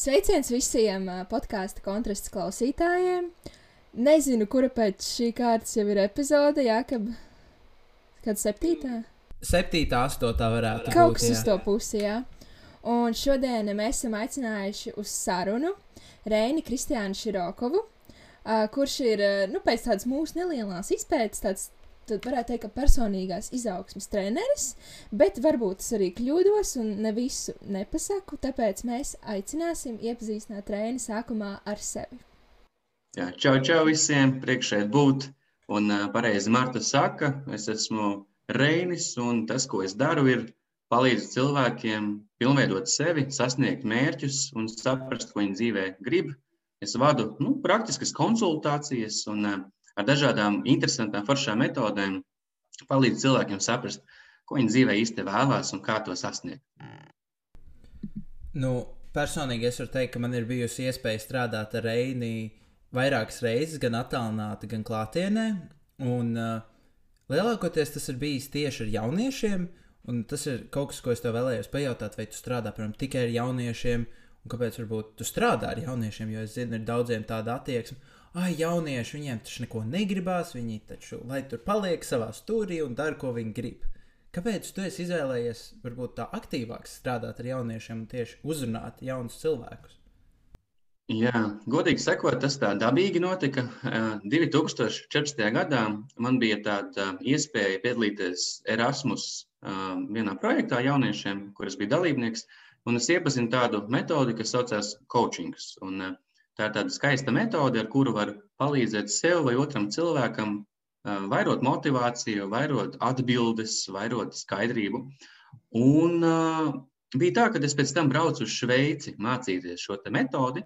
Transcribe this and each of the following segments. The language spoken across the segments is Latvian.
Sveiciens visiem podkāstu kontrasts klausītājiem. Nezinu, kura pēc šī kārtas jau ir epizode, Jākab. Kad septītā? Septītā, astotā varētu būt. Kaut kas jā. uz to pusi, jā. Un šodien mēs esam aicinājuši uz sarunu Reini Kristiānu Širokovu, kurš ir, nu, pēc tādas mūsu nelielās izpētes, tāds tad varētu teikt, ka personīgās izaugsmes treneris, bet varbūt es arī kļūdos un ne visu nepasaku, tāpēc mēs aicināsim iepazīstināt trēni sākumā ar sevi. Jā, čau, čau visiem, priekšēt būt, un pareizi Marta saka, es esmu Reinis, un tas, ko es daru, ir palīdzēt cilvēkiem pilnveidot sevi, sasniegt mērķus un saprast, ko viņi dzīvē grib. Es vadu nu, praktiskas konsultācijas un uh, ar dažādām interesantām, foršām metodēm palīdz cilvēkiem saprast, ko viņi dzīvē īsti vēlās un kā to sasniegt. Nu, personīgi es varu teikt, ka man ir bijusi iespēja strādāt ar Reini vairākas reizes, gan attālināti, gan klātienē. Un, uh, lielākoties tas ir bijis tieši ar jauniešiem, un tas ir kaut kas, ko es tev vēlējos pajautāt, vai tu strādā piemēram, tikai ar jauniešiem, un kāpēc varbūt tu strādā ar jauniešiem, jo es zinu, ir daudziem tāda attieksme ah, jaunieši, viņiem taču neko negribās, viņi taču, lai tur paliek savā stūrī un dara, ko viņi grib. Kāpēc tu esi izvēlējies, varbūt tā aktīvāk strādāt ar jauniešiem un tieši uzrunāt jaunus cilvēkus? Jā, godīgi sakot, tas tā dabīgi notika. 2014. gadā man bija tāda iespēja piedalīties Erasmus vienā projektā jauniešiem, kuras bija dalībnieks, un es iepazinu tādu metodi, kas saucās coaching. Un, uh, Tā ir tāda skaista metode, ar kuru var palīdzēt sev vai otram cilvēkam vairot motivāciju, vairot atbildes, vairot skaidrību. Un uh, bija tā, ka es pēc tam braucu uz Šveici mācīties šo metodi.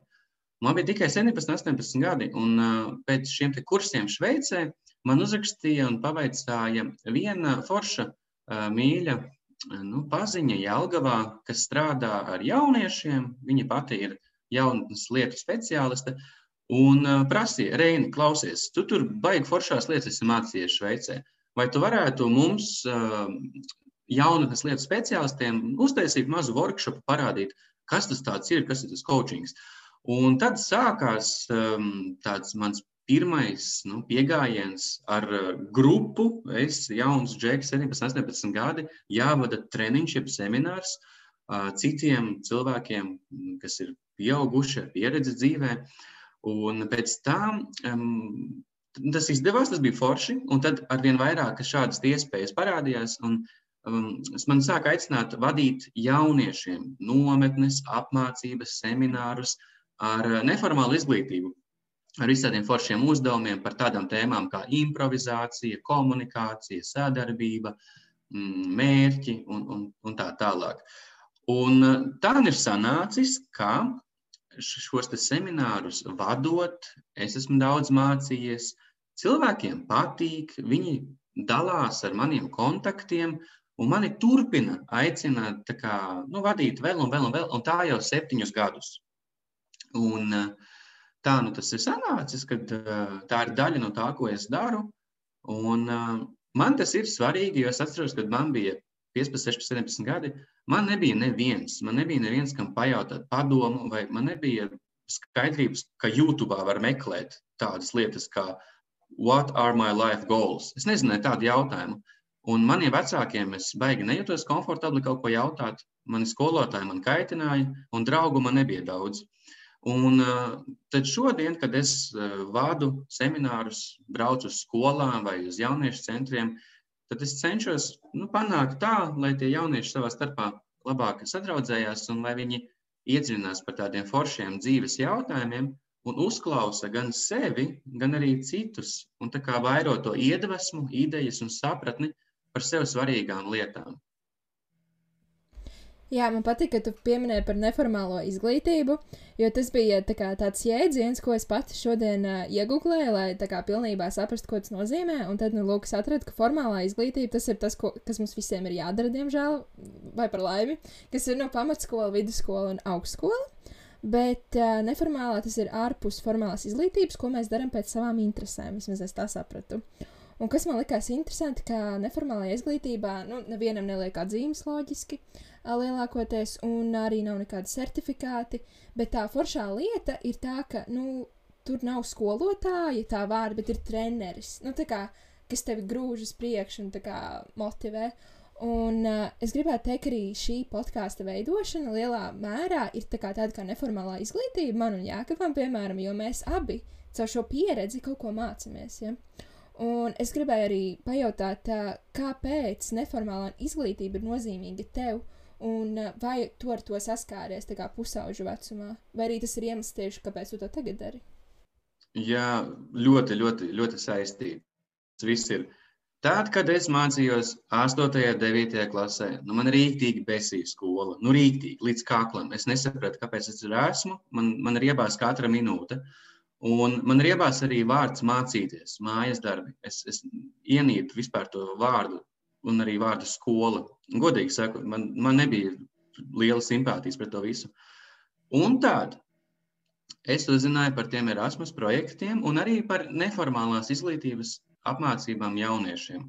Man bija tikai 17, 18 gadi, un uh, pēc šiem kursiem Šveicē man uzrakstīja un pavaicāja viena forša uh, mīļa nu, paziņa Jelgavā, kas strādā ar jauniešiem. Viņa pati ir jaunatnes lietu speciāliste. Un uh, prasīja, Reini, klausies, tu tur baigi foršās lietas esi mācījies Šveicē. Vai tu varētu mums, uh, jaunatnes lietu speciālistiem, uztaisīt mazu workshopu, parādīt, kas tas ir, kas ir tas coaching? Un tad sākās um, tāds mans pirmais nu, pieejams ar uh, grupu. Es, jauns džeks, 17, 18 gadi, jāvada treniņš, jeb seminārs uh, citiem cilvēkiem, kas ir pieauguši ar pieredzi dzīvē. Un pēc tam um, tas izdevās, tas bija forši. Un tad arvien vairāk šādas iespējas parādījās. Un, um, man sāka aicināt vadīt jauniešiem nometnes, apmācības, seminārus ar neformālu izglītību. Ar visādiem foršiem uzdevumiem par tādām tēmām kā improvizācija, komunikācija, sadarbība, mērķi un, un, un tā tālāk. Un tā ir sanācis, ka šos seminārus vadot, es esmu daudz mācījies. Cilvēkiem patīk, viņi dalās ar maniem kontaktiem, un mani turpina aicināt kā, nu, vadīt vēl un vēl un vēl, un tā jau septiņus gadus. Un, tā nu tas ir sanācis, ka tā ir daļa no tā, ko es daru. Un, man tas ir svarīgi, jo es atceros, kad man bija 15, 16, 17 gadi, man nebija neviens, man nebija neviens, kam pajautāt padomu, vai man nebija skaidrības, ka YouTube var meklēt tādas lietas kā What are my life goals? Es nezināju tādu jautājumu. Un maniem vecākiem es baigi nejūtos komfortabli kaut ko jautāt. Mani skolotāji man kaitināja, un draugu man nebija daudz. Un uh, tad šodien, kad es uh, vādu seminārus, braucu uz skolām vai uz jauniešu centriem, uh, tad es cenšos nu, panākt tā, lai tie jaunieši savā starpā labāk sadraudzējās un lai viņi iedziļinās par tādiem foršiem dzīves jautājumiem un uzklausa gan sevi, gan arī citus, un tā kā vairo to iedvesmu, idejas un sapratni par sev svarīgām lietām. Jā, man patīk, ka tu pieminēji par neformālo izglītību, jo tas bija tā kā, tāds jēdziens, ko es pati šodien uh, iegūlēju, lai tā kā pilnībā saprastu, ko tas nozīmē. Un tad, nu, lūk, es atradu, ka formālā izglītība tas ir tas, ko, kas mums visiem ir jādara, diemžēl, vai par laimi, kas ir no pamatskola, vidusskola un augstskola. Bet uh, neformālā tas ir ārpus formālās izglītības, ko mēs darām pēc savām interesēm. Vismaz es tā sapratu. Un kas man likās interesanti, ka neformālajā izglītībā nu, nevienam neliek atzīmes loģiski lielākoties, un arī nav nekādi certifikāti. Bet tā foršā lieta ir tā, ka nu, tur nav skolotāja tā vārda, bet ir treneris, nu, kā, kas tevi grūž uz priekšu un kā, motivē. Un uh, es gribētu teikt, arī šī podkāstu veidošana lielā mērā ir tā kā tāda kā neformālā izglītība man un Jākapam, piemēram, jo mēs abi caur šo pieredzi kaut ko mācāmies. Ja? Un es gribēju arī pajautāt, kāpēc neformālā izglītība ir nozīmīga tev, un vai tu ar to saskāries pusauģu vecumā, vai arī tas ir iemesls tieši, kāpēc tu to tagad dari? Jā, ļoti, ļoti, ļoti saistīti. Tas viss ir. Tad, kad es mācījos 8. un 9. klasē, nu man rīktīgi besīja skola. Nu, rīktīgi, līdz kaklam. Es nesapratu, kāpēc es tur esmu. Man, man ir iebāzta katra minūte. Uh, Un man riebās arī vārds mācīties, mājas darbi. Es, es ienīdu vispār to vārdu un arī vārdu skola. Godīgi sakot, man, man nebija liela simpātijas pret to visu. Un tād es uzzināju par tiem Erasmus projektiem un arī par neformālās izglītības apmācībām jauniešiem.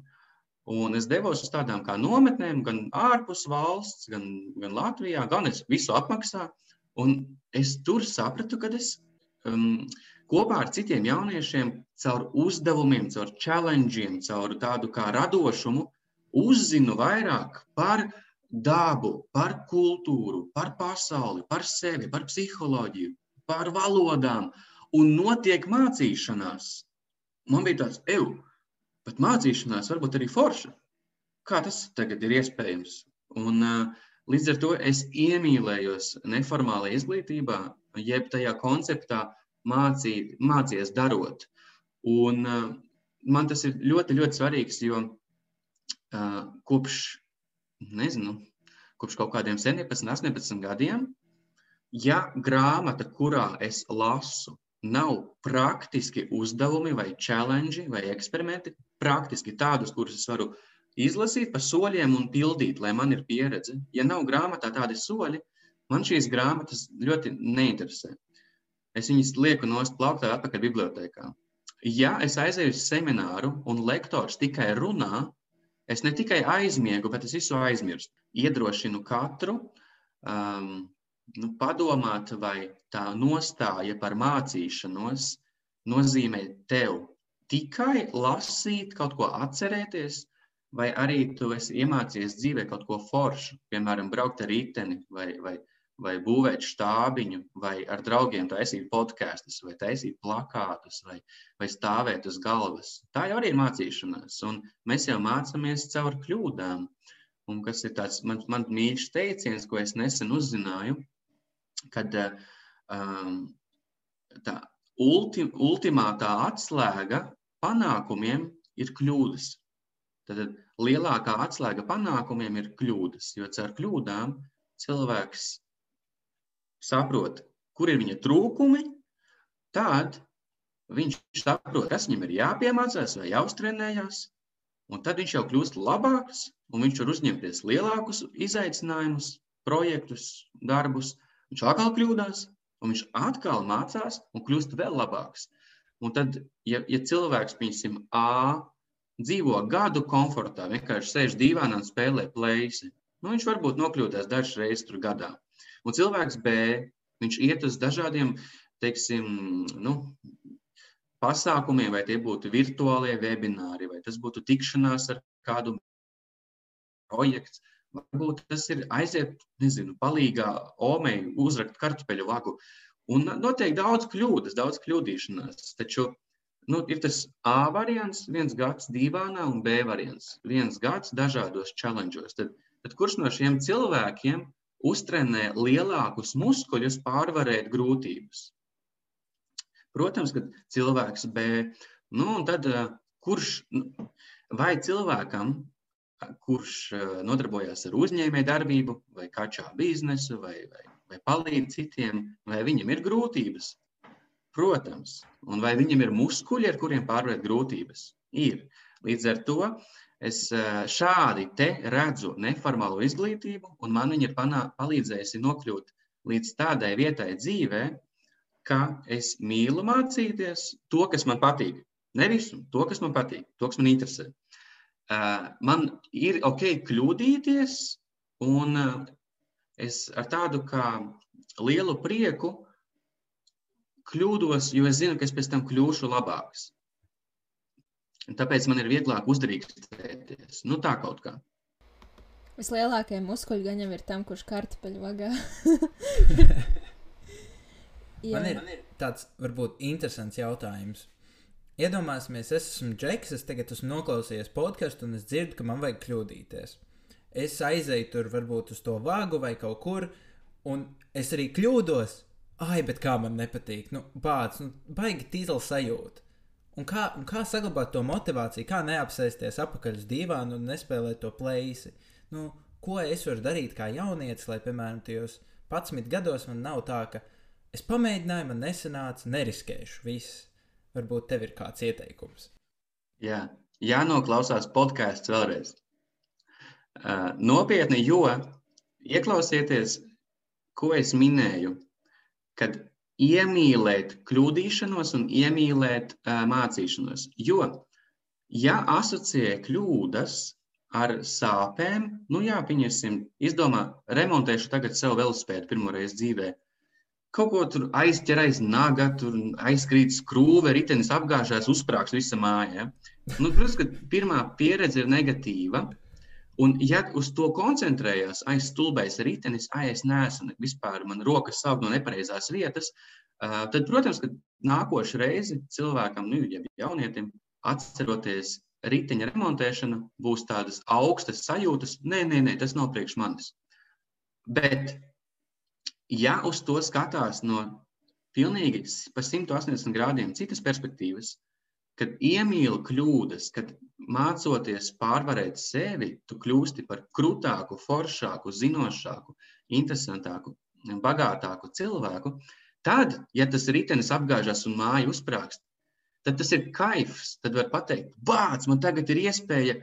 Un es devos uz tādām kā nometnēm, gan ārpus valsts, gan, gan Latvijā, gan es visu apmaksāju. Un es tur sapratu, ka es um, kopā ar citiem jauniešiem, caur uzdevumiem, caur challengeiem, caur tādu kā radošumu, uzzinu vairāk par dabu, par kultūru, par pasauli, par sevi, par psiholoģiju, par valodām, un notiek mācīšanās. Man bija tāds, eju, bet mācīšanās varbūt arī forša. Kā tas tagad ir iespējams? Un, uh, līdz ar to es iemīlējos neformālajā izglītībā, jeb tajā konceptā, mācīt, mācies darot. Un, uh, man tas ir ļoti, ļoti svarīgs, jo uh, kopš, nezinu, kopš kaut kādiem 17, 18 gadiem, ja grāmata, kurā es lasu, nav praktiski uzdevumi vai challenge vai eksperimenti, praktiski tādus, kurus es varu izlasīt pa soļiem un pildīt, lai man ir pieredze. Ja nav grāmatā tādi soļi, man šīs grāmatas ļoti neinteresē es viņus lieku nost plauktā atpakaļ bibliotekā. Ja es aizēju uz semināru un lektors tikai runā, es ne tikai aizmiegu, bet es visu aizmirstu. Iedrošinu katru um, nu, padomāt, vai tā nostāja par mācīšanos nozīmē tev tikai lasīt, kaut ko atcerēties, vai arī tu esi iemācījies dzīvē kaut ko foršu, piemēram, braukt ar riteni vai, vai, vai būvēt štābiņu, vai ar draugiem taisīt podkāstus, vai taisīt plakātus, vai, vai stāvēt uz galvas. Tā jau arī ir mācīšanās, un mēs jau mācāmies caur kļūdām. Un kas ir tāds man, man mīļš teiciens, ko es nesen uzzināju, kad um, tā ulti, ultimātā atslēga panākumiem ir kļūdas. Tad lielākā atslēga panākumiem ir kļūdas, jo caur kļūdām cilvēks saprot, kur ir viņa trūkumi, tad viņš saprot, kas viņam ir jāpiemācās vai jāuztrenējās, un tad viņš jau kļūst labāks, un viņš var uzņemties lielākus izaicinājumus, projektus, darbus. Viņš atkal kļūdās, un viņš atkal mācās un kļūst vēl labāks. Un tad, ja, ja cilvēks, piemēram, A, dzīvo gadu komfortā, vienkārši sēž dīvainā un spēlē plēsi, nu, viņš varbūt nokļūdās dažas reizes tur gadā. Un cilvēks B, viņš iet uz dažādiem, teiksim, nu, pasākumiem, vai tie būtu virtuālie webināri, vai tas būtu tikšanās ar kādu projektu. Varbūt tas ir aiziet, nezinu, palīgā omei uzrakt kartupeļu vagu. Un notiek daudz kļūdas, daudz kļūdīšanās. Taču nu, ir tas A variants, viens gads divānā un B variants. Viens gads dažādos challengeos. Tad, tad kurš no šiem cilvēkiem uztrenē lielākus muskuļus, pārvarēt grūtības. Protams, ka cilvēks B, nu, un tad eh, kurš, nu, vai cilvēkam, kurš eh, nodarbojas ar uzņēmēju darbību, vai kačā biznesu, vai, vai, vai palīdz citiem, vai viņam ir grūtības? Protams, un vai viņam ir muskuļi, ar kuriem pārvarēt grūtības? Ir. Līdz ar to Es šādi te redzu neformālo izglītību, un man viņa ir palīdzējusi nokļūt līdz tādai vietai dzīvē, ka es mīlu mācīties to, kas man patīk. Ne visu, to, kas man patīk, to, kas man interesē. Uh, man ir ok kļūdīties, un uh, es ar tādu kā lielu prieku kļūdos, jo es zinu, ka es pēc tam kļūšu labāks. Tāpēc man ir vieglāk uzdrīkstēties. Nu, tā kaut kā. Vislielākajai muskuļgaņam ir tam, kurš kartupeļu vagā. man ir tāds, varbūt, interesants jautājums. Iedomāsimies, es esmu Džeks, es tagad esmu noklausījies podkāstu, un es dzirdu, ka man vajag kļūdīties. Es aizēju tur, varbūt uz to vāgu vai kaut kur, un es arī kļūdos. Ai, bet kā man nepatīk, nu, bācis, nu, baigi tīzla sajūta. Un kā, un kā saglabāt to motivāciju, kā neapsēsties apakaļ uz dīvānu un nespēlēt to plēsi? Nu, ko es varu darīt kā jaunietis, lai, piemēram, tajos 11 gados man nav tā, ka es pamēģināju, man nesanāca, neriskēšu, viss. Varbūt tev ir kāds ieteikums. Jā, jānoklausās podkāsts vēlreiz. Uh, nopietni, jo ieklausieties, ko es minēju, kad iemīlēt kļūdīšanos un iemīlēt uh, mācīšanos. Jo, ja asociē kļūdas ar sāpēm, nu jā, pieņemsim, izdomā, remontēšu tagad sev velospēdu pirmo reizi dzīvē kaut ko tur aizķer aiz naga, tur aizkrīt skrūve, ritenis apgāžās, uzsprāgs visa māja. Nu, protams, ka pirmā pieredze ir negatīva. Un, ja uz to koncentrējās, aiz stulbais ritenis, ai, es neesmu vispār, man rokas saug no nepareizās vietas, tad, protams, ka nākošais reizi cilvēkam, nu, ja jaunietim, atceroties riteņa remontēšanu, būs tādas augstas sajūtas, nē, nē, nē, tas nav priekš manis. Bet ja uz to skatās no pilnīgi pa 180 grādiem citas perspektīvas, kad iemīli kļūdas, kad mācoties pārvarēt sevi, tu kļūsti par krūtāku, foršāku, zinošāku, interesantāku, bagātāku cilvēku, tad, ja tas ritenis apgāžas un māja uzsprāgst, tad tas ir kaifs. Tad var teikt, bāc, man tagad ir iespēja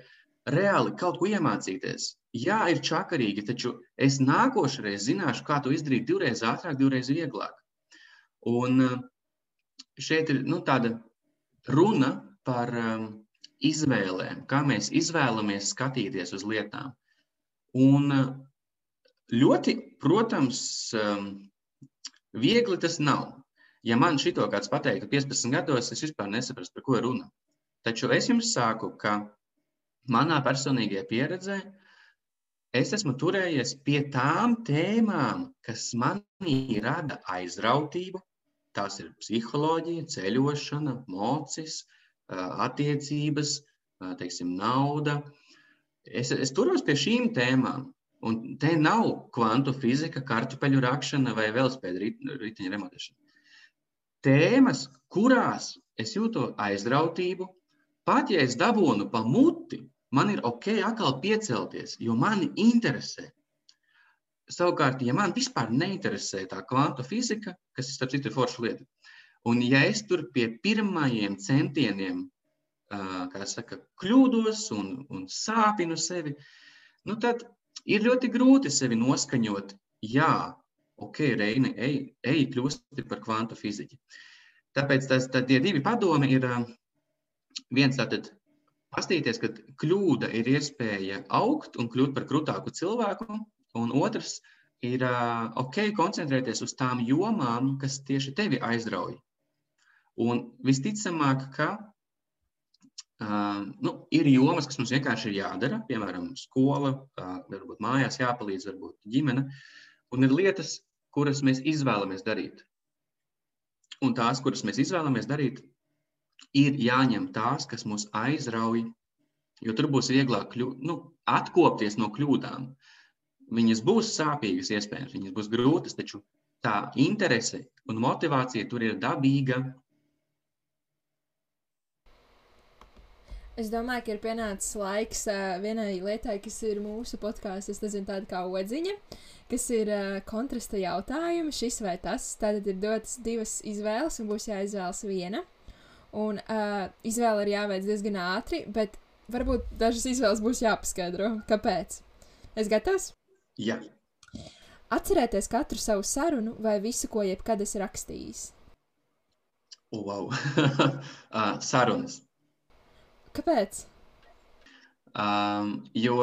reāli kaut ko iemācīties jā, ir čakarīgi, taču es nākošais zināšu, kā to izdarīt divreiz ātrāk, divreiz vieglāk. Un eh, šeit ir nu, tāda runa par um, izvēlēm, kā mēs izvēlamies skatīties uz lietām. Un eh, ļoti, protams, um, viegli tas nav. Ja man šito kāds pateiktu 15 gados, es vispār nesaprastu, par ko ir runa. Taču es jums saku, ka manā personīgajā pieredzē uh, es esmu turējies pie tām tēmām, kas manī rada aizrautību. Tās ir psiholoģija, ceļošana, mocis, attiecības, teiksim, nauda. Es, es turos pie šīm tēmām. Un te nav kvantu fizika, kartupeļu rakšana vai velospēda riteņa remontēšana. Tēmas, kurās es jūtu aizrautību, pat ja es dabūnu pa muti, man ir ok atkal piecelties, jo mani interesē. Savukārt, ja man vispār neinteresē tā kvantu fizika, kas ir starp citu forša lieta, un ja es tur pie pirmajiem centieniem, kā saka, kļūdos un, un sāpinu sevi, nu tad ir ļoti grūti sevi noskaņot. Jā, ok, Reini, ej, ej kļūsti par kvantu fiziķi. Tāpēc tas, tie divi padomi ir viens tātad Pastīties, ka kļūda ir iespēja augt un kļūt par krūtāku cilvēku, un otrs ir ok, koncentrēties uz tām jomām, kas tieši tevi aizrauj. Un visticamāk, ka uh, nu, ir jomas, kas mums vienkārši ir jādara, piemēram, skola, uh, varbūt mājās jāpalīdz, varbūt ģimene, un ir lietas, kuras mēs izvēlamies darīt. Un tās, kuras mēs izvēlamies darīt, ir jāņem tās, kas mūs aizrauj, jo tur būs vieglāk kļu, nu, atkopties no kļūdām. Viņas būs sāpīgas, iespējams, viņas būs grūtas, taču tā interese un motivācija tur ir dabīga. Es domāju, ka ir pienācis laiks uh, vienai lietai, kas ir mūsu podkāstā. Es nezinu, tāda kā odziņa, kas ir uh, kontrasta jautājumi, šis vai tas. Tad ir dotas divas izvēles, un būs jāizvēlas viena. Un uh, izvēle ir jāveic diezgan ātri, bet varbūt dažas izvēles būs jāpaskaidro. Kāpēc? Es gatavs? Jā. Atcerēties katru savu sarunu vai visu, ko jebkad esi rakstījis. Oh, wow. uh, sarunas. Kāpēc? Um, jo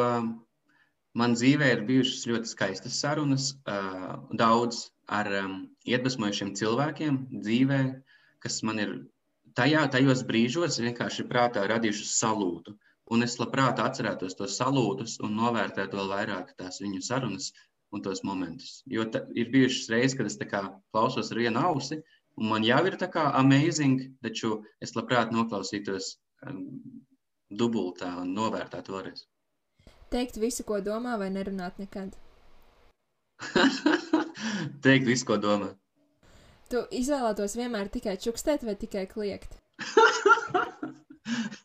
man dzīvē ir bijušas ļoti skaistas sarunas, uh, daudz ar um, iedvesmojušiem cilvēkiem dzīvē, kas man ir tajā, tajos brīžos vienkārši prātā radījušas salūtu. Un es labprāt atcerētos tos salūtus un novērtētu vēl vairāk tās viņu sarunas un tos momentus. Jo ir bijušas reizes, kad es klausos ar vienu ausi, un man jau ir tā kā amazing, taču es labprāt noklausītos um, dubultā un novērtētu vēlreiz. Teikt visu, ko domā, vai nerunāt nekad? Teikt visu, ko domā. Tu izvēlētos vienmēr tikai čukstēt vai tikai kliegt?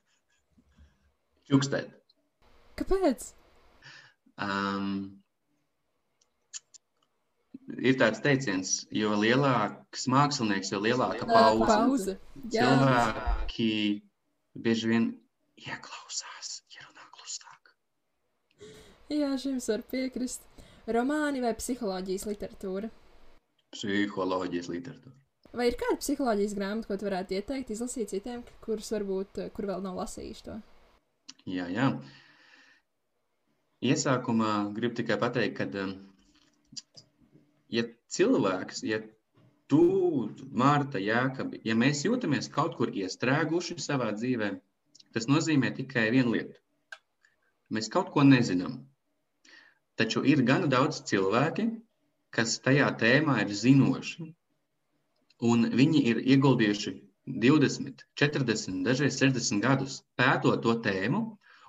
čukstēt. Kāpēc? Um, ir tāds teiciens, jo lielāks mākslinieks, jo lielāka pauze. pauze. Cilvēki bieži vien ieklausās, ja runā klusāk. Jā, šim var piekrist. Romāni vai psiholoģijas literatūra? psiholoģijas literatūru. Vai ir kāda psiholoģijas grāmata, ko tu varētu ieteikt, izlasīt citiem, kurus varbūt, kur vēl nav lasījuši to? Jā, jā. Iesākumā gribu tikai pateikt, ka, um, ja cilvēks, ja tu, Mārta, Jākabi, ja mēs jūtamies kaut kur iestrēguši savā dzīvē, tas nozīmē tikai vienu lietu. Mēs kaut ko nezinām. Taču ir gana daudz cilvēki, kas tajā tēmā ir zinoši. Un viņi ir ieguldījuši 20, 40, dažreiz 60 gadus pētot to tēmu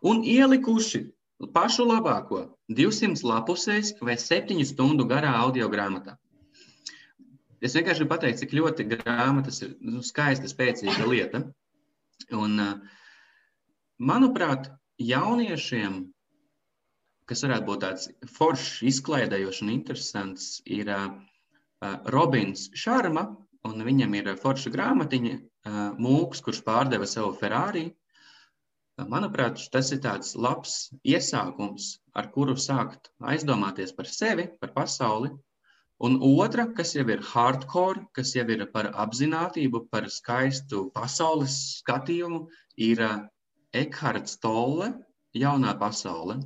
un ielikuši pašu labāko 200 lapusēs vai 7 stundu garā audio grāmatā. Es vienkārši gribu pateikt, cik ļoti grāmatas ir nu, skaista, spēcīga lieta. Un, manuprāt, jauniešiem kas varētu būt tāds foršs, izklaidējošs un interesants, ir Robins Šarma, un viņam ir forša grāmatiņa uh, Mūks, kurš pārdeva savu Ferrari. Uh, manuprāt, tas ir tāds labs iesākums, ar kuru sākt aizdomāties par sevi, par pasauli. Un otra, kas jau ir hardcore, kas jau ir par apziņotību, par skaistu pasaules skatījumu, ir Ekhards Tolle, Jaunā pasaule.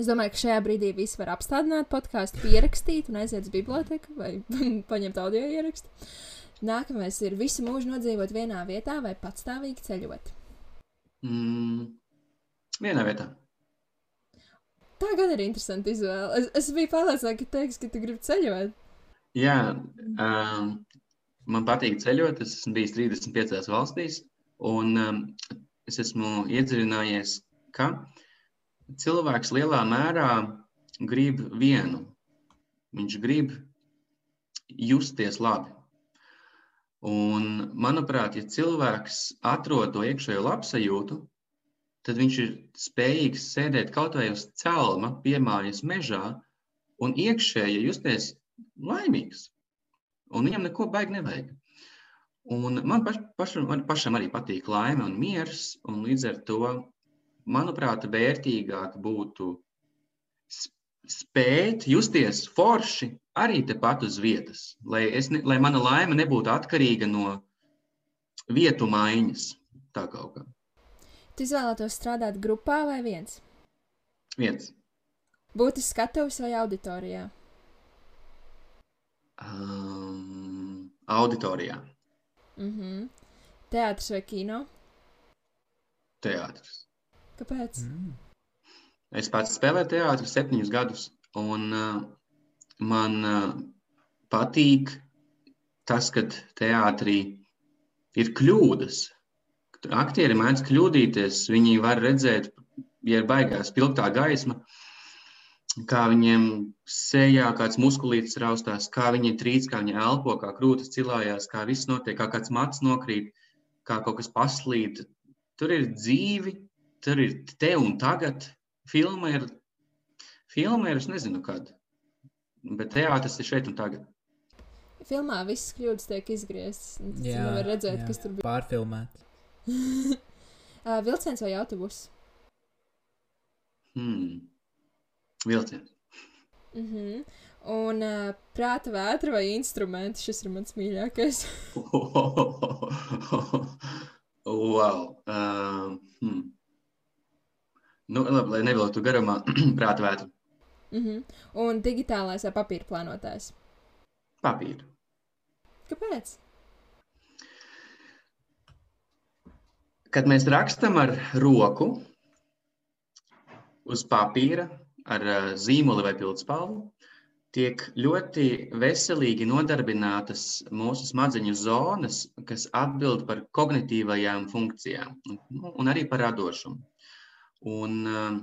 Es domāju, ka šajā brīdī viss var apstādināt podkāstu, pierakstīt un aiziet uz biblioteku vai paņemt audio ierakstu. Nākamais ir visu mūžu nodzīvot vienā vietā vai patstāvīgi ceļot. Mm, vienā vietā. Tā gan ir interesanti izvēle. Es, es biju pārliecināta, ka teiks, ka tu gribi ceļot. Jā, um, man patīk ceļot. Es esmu bijis 35 valstīs, un um, es esmu iedziļinājies, ka cilvēks lielā mērā grib vienu. Viņš grib justies labi. Un, manuprāt, ja cilvēks atrod to iekšējo labsajūtu, tad viņš ir spējīgs sēdēt kaut vai uz celma, piemājas mežā un iekšēji justies laimīgs. Un viņam neko baigi nevajag. Un man paš, pašam, man pašam arī patīk laime un miers, un līdz ar to manuprāt, vērtīgāk būtu spēt justies forši arī tepat uz vietas, lai, ne, lai mana laime nebūtu atkarīga no vietu maiņas. Tā kaut kā. Tu izvēlētos strādāt grupā vai viens? Viens. Būt skatuves vai auditorijā? Um, auditorijā. Mhm. Mm Teātris vai kino? Teātris. Kāpēc? Mm. Es pats spēlēju teātrī septiņus gadus, un uh, man uh, patīk tas, ka teātrī ir kļūdas. Aktieri mēdz kļūdīties, viņi var redzēt, ja ir baigās pilktā gaisma, kā viņiem sejā kāds muskulītis raustās, kā viņi trīc, kā viņi elpo, kā krūtis cilājās, kā viss notiek, kā kāds mats nokrīt, kā kaut kas paslīd. Tur ir dzīvi, tur ir te un tagad. Filma ir, filma ir es nezinu, kad. Bet teātris ir šeit un tagad. Filmā viss kļūdas tiek izgrieztas. Jā, nevar redzēt, jā. kas tur bija. Pārfilmēt. vilciens vai autobus? Hmm. Vilciens. Mm -hmm. Un uh, prāta vētra vai instrumenti, šis ir mans mīļākais. wow. Uh, hmm. Nu, labi, lai nevilktu garumā prāta vētru. Mm -hmm. Un digitālais vai papīra plānotājs? Papīra. Kāpēc? Kad mēs rakstam ar roku uz papīra, ar zīmoli vai pildspalvu, tiek ļoti veselīgi nodarbinātas mūsu smadzeņu zonas, kas atbild par kognitīvajām funkcijām nu, un arī par radošumu. Un um,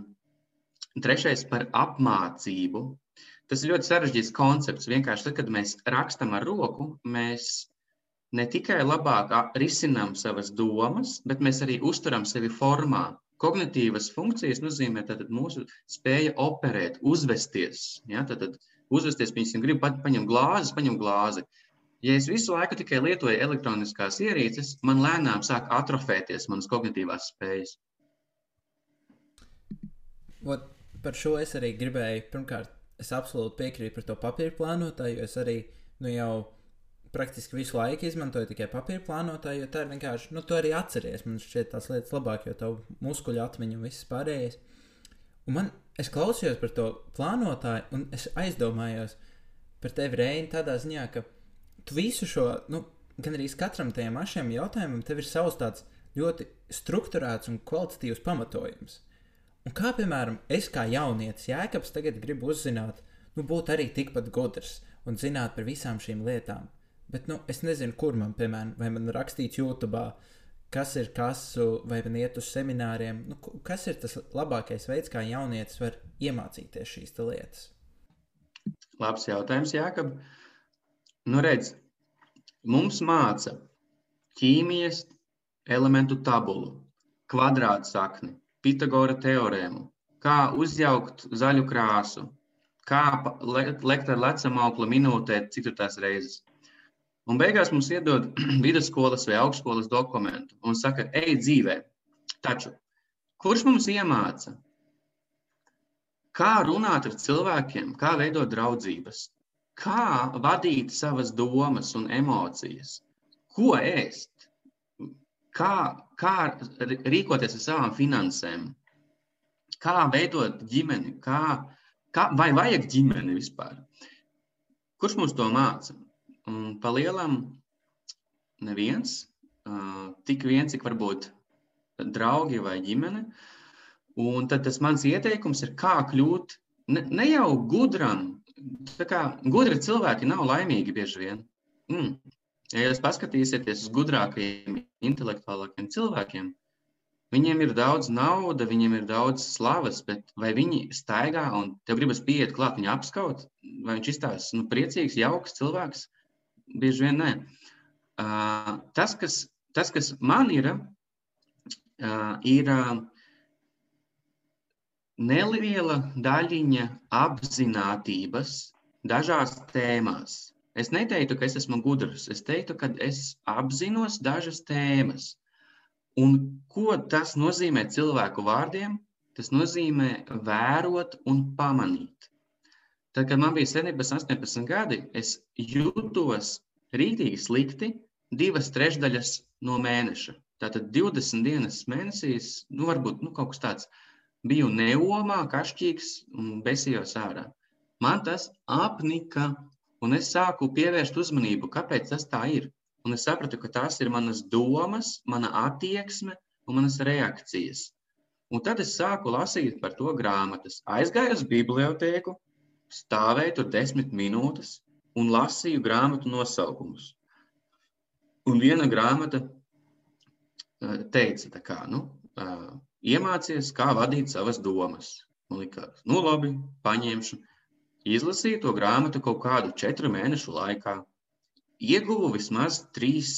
trešais par apmācību. Tas ir ļoti sarežģīts koncepts. Vienkārši tad, kad mēs rakstam ar roku, mēs ne tikai labāk risinām savas domas, bet mēs arī uzturam sevi formā. Kognitīvas funkcijas nozīmē mūsu spēja operēt, uzvesties. Ja? Tad, uzvesties, piemēram, gribu pat paņemt glāzi, paņem glāzi. Ja es visu laiku tikai lietoju elektroniskās ierīces, man lēnām sāk atrofēties manas kognitīvās spējas. Ot, par šo es arī gribēju. Pirmkārt, es absolūti piekrītu par to papīra plānotāju, jo es arī nu, jau praktiski visu laiku izmantoju tikai papīra plānotāju, jo tā ir vienkārši, nu, tu arī atceries. Man šķiet tās lietas labāk, jo tavu muskuļu atmiņu un viss pārējais. Un man es klausījos par to plānotāju, un es aizdomājos par tevi, Reini, tādā ziņā, ka tu visu šo, nu, gan arī katram tajam mašiem jautājumam, tev ir savs tāds ļoti strukturēts un kvalitatīvs pamatojums. Un kā, piemēram, es kā jaunietis Jēkabs tagad gribu uzzināt, nu, būt arī tikpat gudrs un zināt par visām šīm lietām. Bet, nu, es nezinu, kur man, piemēram, vai man rakstīts YouTube, kas ir kas, vai man iet uz semināriem. Nu, kas ir tas labākais veids, kā jaunietis var iemācīties šīs lietas? Labs jautājums, Jākab. Nu, redz, mums māca ķīmijas elementu tabulu, kvadrātsakni, Pitagora teorēmu, kā uzjaukt zaļu krāsu, kā lekt ar lecamauklu minūtē, cik tur tās reizes. Un beigās mums iedod vidusskolas vai augstskolas dokumentu un saka, ej dzīvē. Taču kurš mums iemāca, kā runāt ar cilvēkiem, kā veidot draudzības, kā vadīt savas domas un emocijas, ko ēst, kā, kā rīkoties ar savām finansēm, kā veidot ģimeni, kā, kā, vai vajag ģimeni vispār. Kurš mums to māca? Un pa lielam neviens, tik viens, cik varbūt draugi vai ģimene. Un tad tas mans ieteikums ir, kā kļūt ne, ne jau gudram. Tā kā gudri cilvēki nav laimīgi bieži vien. Mm. Ja jūs paskatīsieties uz gudrākajiem, intelektuālākiem cilvēkiem, viņiem ir daudz naudas, viņiem ir daudz slavas, bet vai viņi staigā un tev gribas pieiet klāt, viņu apskaut, vai viņš izstāsta nu, priecīgs, jauks cilvēks? Bieži vien nē. Uh, tas, kas, tas, kas man ir, uh, ir uh, neliela daļiņa apziņotības dažās tēmās. Es neteiktu, ka es esmu gudrs. Es teiktu, ka es apzinos dažas tēmas. Un ko tas nozīmē cilvēku vārdiem? Tas nozīmē vērot un pamanīt. Tad, kad man bija 17, 18 gadi, es jutos rītīgi slikti divas trešdaļas no mēneša. Tātad 20 dienas mēnesīs, nu, varbūt nu, kaut kas tāds. Biju neomā, kašķīgs un besījos ārā. Man tas apnika, un es sāku pievērst uzmanību, kāpēc tas tā ir. Un es sapratu, ka tās ir manas domas, mana attieksme un manas reakcijas. Un tad es sāku lasīt par to grāmatas. Aizgāju uz bibliotēku, stāvēju tur desmit minūtes un lasīju grāmatu nosaukumus. Un viena grāmata eh, teica, kā, nu, eh, iemācies, kā vadīt savas domas. Man likās, nu labi, paņemšu. Izlasīju to grāmatu kaut kādu četru mēnešu laikā. Ieguvu vismaz trīs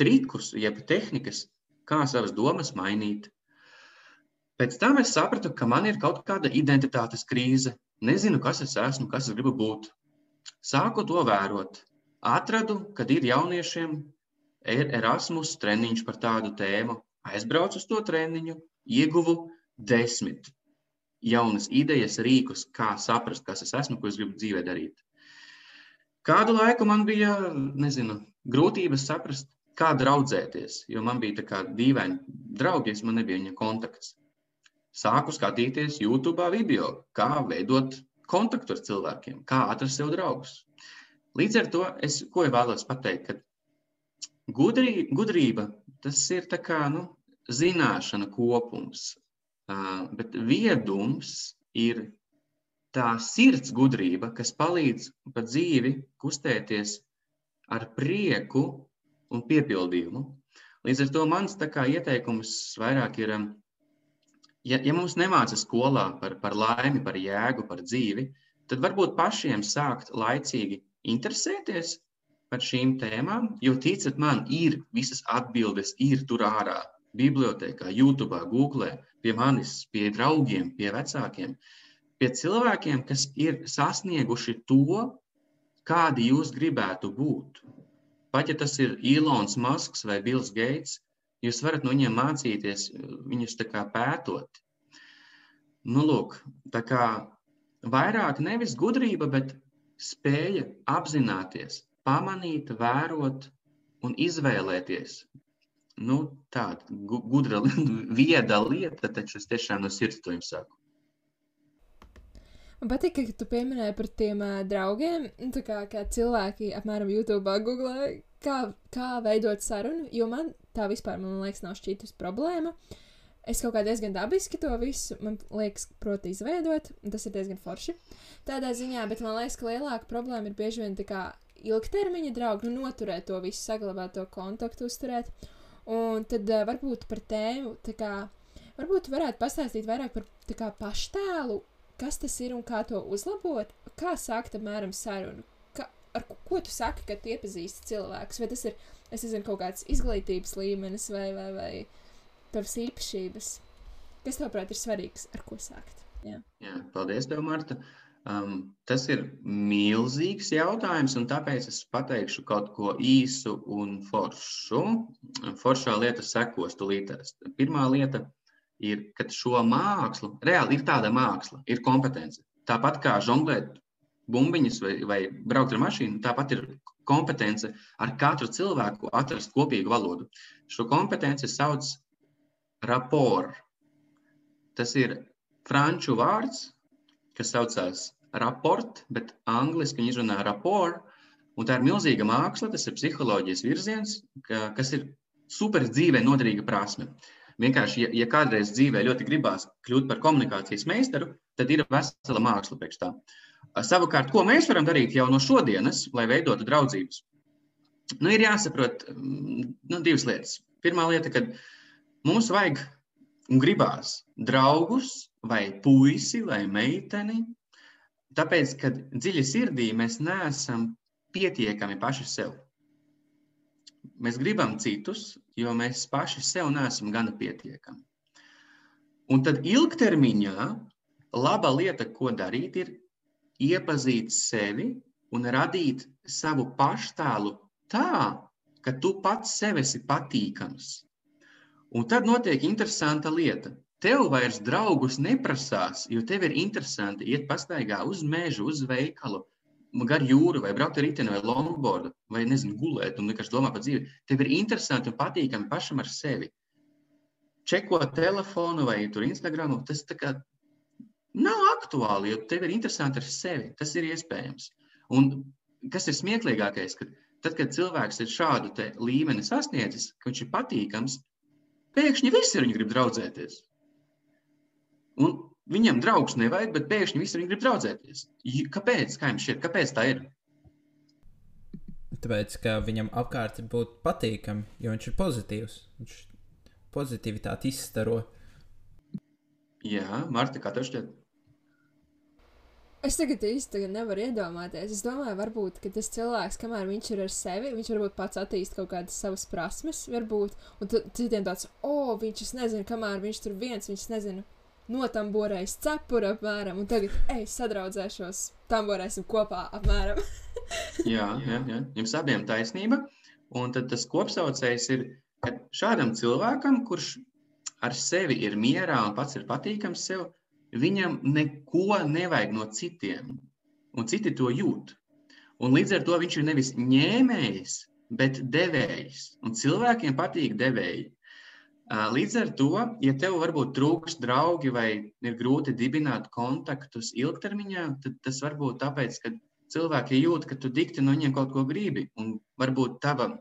trikus, jeb tehnikas, kā savas domas mainīt. Pēc tam es sapratu, ka man ir kaut kāda identitātes krīze, Nezinu, kas es esmu, kas es gribu būt. Sāku to vērot. Atradu, kad ir jauniešiem Erasmus treniņš par tādu tēmu. Aizbraucu uz to treniņu, ieguvu desmit. Jaunas idejas, rīkus, kā saprast, kas es esmu, ko es gribu dzīvē darīt. Kādu laiku man bija, nezinu, grūtības saprast, kā draudzēties, jo man bija tā kā dīvaini draugi, man nebija viņa kontakts. Sāku skatīties YouTube video, kā veidot kontaktu ar cilvēkiem, kā atrast sev draugus. Līdz ar to es ko vēlos pateikt, ka gudrī, gudrība tas ir kā nu, zināšana kopums, bet viedums ir tā sirds gudrība, kas palīdz pa dzīvi kustēties ar prieku un piepildījumu. Līdz ar to mans ieteikums vairāk ir, ja, ja mums nemāca skolā par, par laimi, par jēgu, par dzīvi, tad varbūt pašiem sākt laicīgi interesēties par šīm tēmām, jo ticiet man, ir visas atbildes, ir tur ārā, bibliotekā, YouTube, Google, pie manis, pie draugiem, pie vecākiem. Pie cilvēkiem, kas ir sasnieguši to, kādi jūs gribētu būt. Pat ja tas ir Ilons Masks vai Bills Gates, jūs varat no viņiem mācīties, viņus tā kā pētot. Nu, lūk, tā kā vairāk nevis gudrība, bet spēja apzināties, pamanīt, vērot un izvēlēties. Nu, tāda gudra, vieda lieta, taču es tiešām no sirds to jums saku. Man patīk, ka tu pieminēji par tiem uh, draugiem, nu, tā kā, kā cilvēki apmēram YouTube, Google, kā, kā veidot sarunu, jo man tā vispār, man liekas, nav šķītus problēma. Es kaut kā diezgan dabiski to visu, man liekas, proti izveidot, un tas ir diezgan forši. Tādā ziņā, bet man liekas, ka lielāka problēma ir bieži vien tā kā ilgtermiņa draugi, nu, noturēt to visu, saglabāt to kontaktu, uzturēt. Un tad uh, varbūt par tēmu, tā kā, varbūt varētu pastāstīt vairāk par tā kā paštēlu kas tas ir un kā to uzlabot, kā sākt apmēram sarunu. Ka, ar ko tu saki, kad iepazīsti cilvēkus? Vai tas ir, es nezinu, kaut kāds izglītības līmenis vai, vai, vai tavas īpašības? Kas tavuprāt ir svarīgs, ar ko sākt? Jā, Jā paldies tev, Marta. Um, tas ir milzīgs jautājums, un tāpēc es pateikšu kaut ko īsu un foršu. Foršā lieta sekos tulītēs. Pirmā lieta ir, ka šo mākslu, reāli ir tāda māksla, ir kompetence. Tāpat kā žonglēt bumbiņas vai, vai braukt ar mašīnu, tāpat ir kompetence ar katru cilvēku atrast kopīgu valodu. Šo kompetenci sauc rapport. Tas ir franču vārds, kas saucās rapport, bet angliski viņi runā rapport. Un tā ir milzīga māksla, tas ir psiholoģijas virziens, ka, kas ir super dzīvē noderīga prasme. Vienkārši, ja, ja kādreiz dzīvē ļoti gribās kļūt par komunikācijas meistaru, tad ir vesela māksla priekš tā. Savukārt, ko mēs varam darīt jau no šodienas, lai veidotu draudzības? Nu, ir jāsaprot mm, nu, divas lietas. Pirmā lieta, ka mums vajag un gribās draugus vai puisi vai meiteni, tāpēc, ka dziļi sirdī mēs neesam pietiekami paši sev. Mēs gribam citus, jo mēs paši sev neesam gana pietiekami. Un tad ilgtermiņā laba lieta, ko darīt, ir iepazīt sevi un radīt savu paštēlu tā, ka tu pats sev esi patīkams. Un tad notiek interesanta lieta. Tev vairs draugus neprasās, jo tev ir interesanti iet pastaigā uz mežu, uz veikalu, gar jūru, vai braukt ar riteni, vai longboardu, vai nezinu, gulēt un vienkārši domāt par dzīvi. Tev ir interesanti un patīkami pašam ar sevi. Čekot telefonu vai Instagram, tas kā, nav aktuāli, jo tev ir interesanti ar sevi. Tas ir iespējams. Un kas ir smieklīgākais, ka tad, kad cilvēks ir šādu līmeni sasniedzis, ka viņš ir patīkams, pēkšņi visi ar viņu grib draudzēties. Un Viņam draugs nevajag, bet pēkšņi visi viņi grib draudzēties. Kāpēc? Kā jums šķiet, kāpēc tā ir? Tāpēc, ka viņam apkārt būtu patīkami, jo viņš ir pozitīvs. Viņš pozitivitāti izstaro. Jā, Marta, kā tev šķiet? Es tagad tagad nevaru iedomāties. Es domāju, varbūt tas cilvēks, kamēr viņš ir ar sevi, viņš varbūt pats attīst kaut kādas savas prasmes, varbūt. Un citiem tāds, o, oh, viņš, es nezinu, kamēr viņš tur viens, viņš nezinu, notamborējis cepuri apmēram, un tagad es sadraudzēšos, tamborēsim kopā apmēram. jā, jā, jā, jums abiem taisnība. Un tad tas kopsaucējs ir, ka šādam cilvēkam, kurš ar sevi ir mierā un pats ir patīkams sev, viņam neko nevajag no citiem, un citi to jūt. Un līdz ar to viņš ir nevis ņēmējs, bet devējs. Un cilvēkiem patīk devēji. Līdz ar to, ja tev varbūt trūks draugi vai ir grūti dibināt kontaktus ilgtermiņā, tad tas var būt tāpēc, ka cilvēki jūt, ka tu dikti no viņiem kaut ko gribi. Un varbūt tava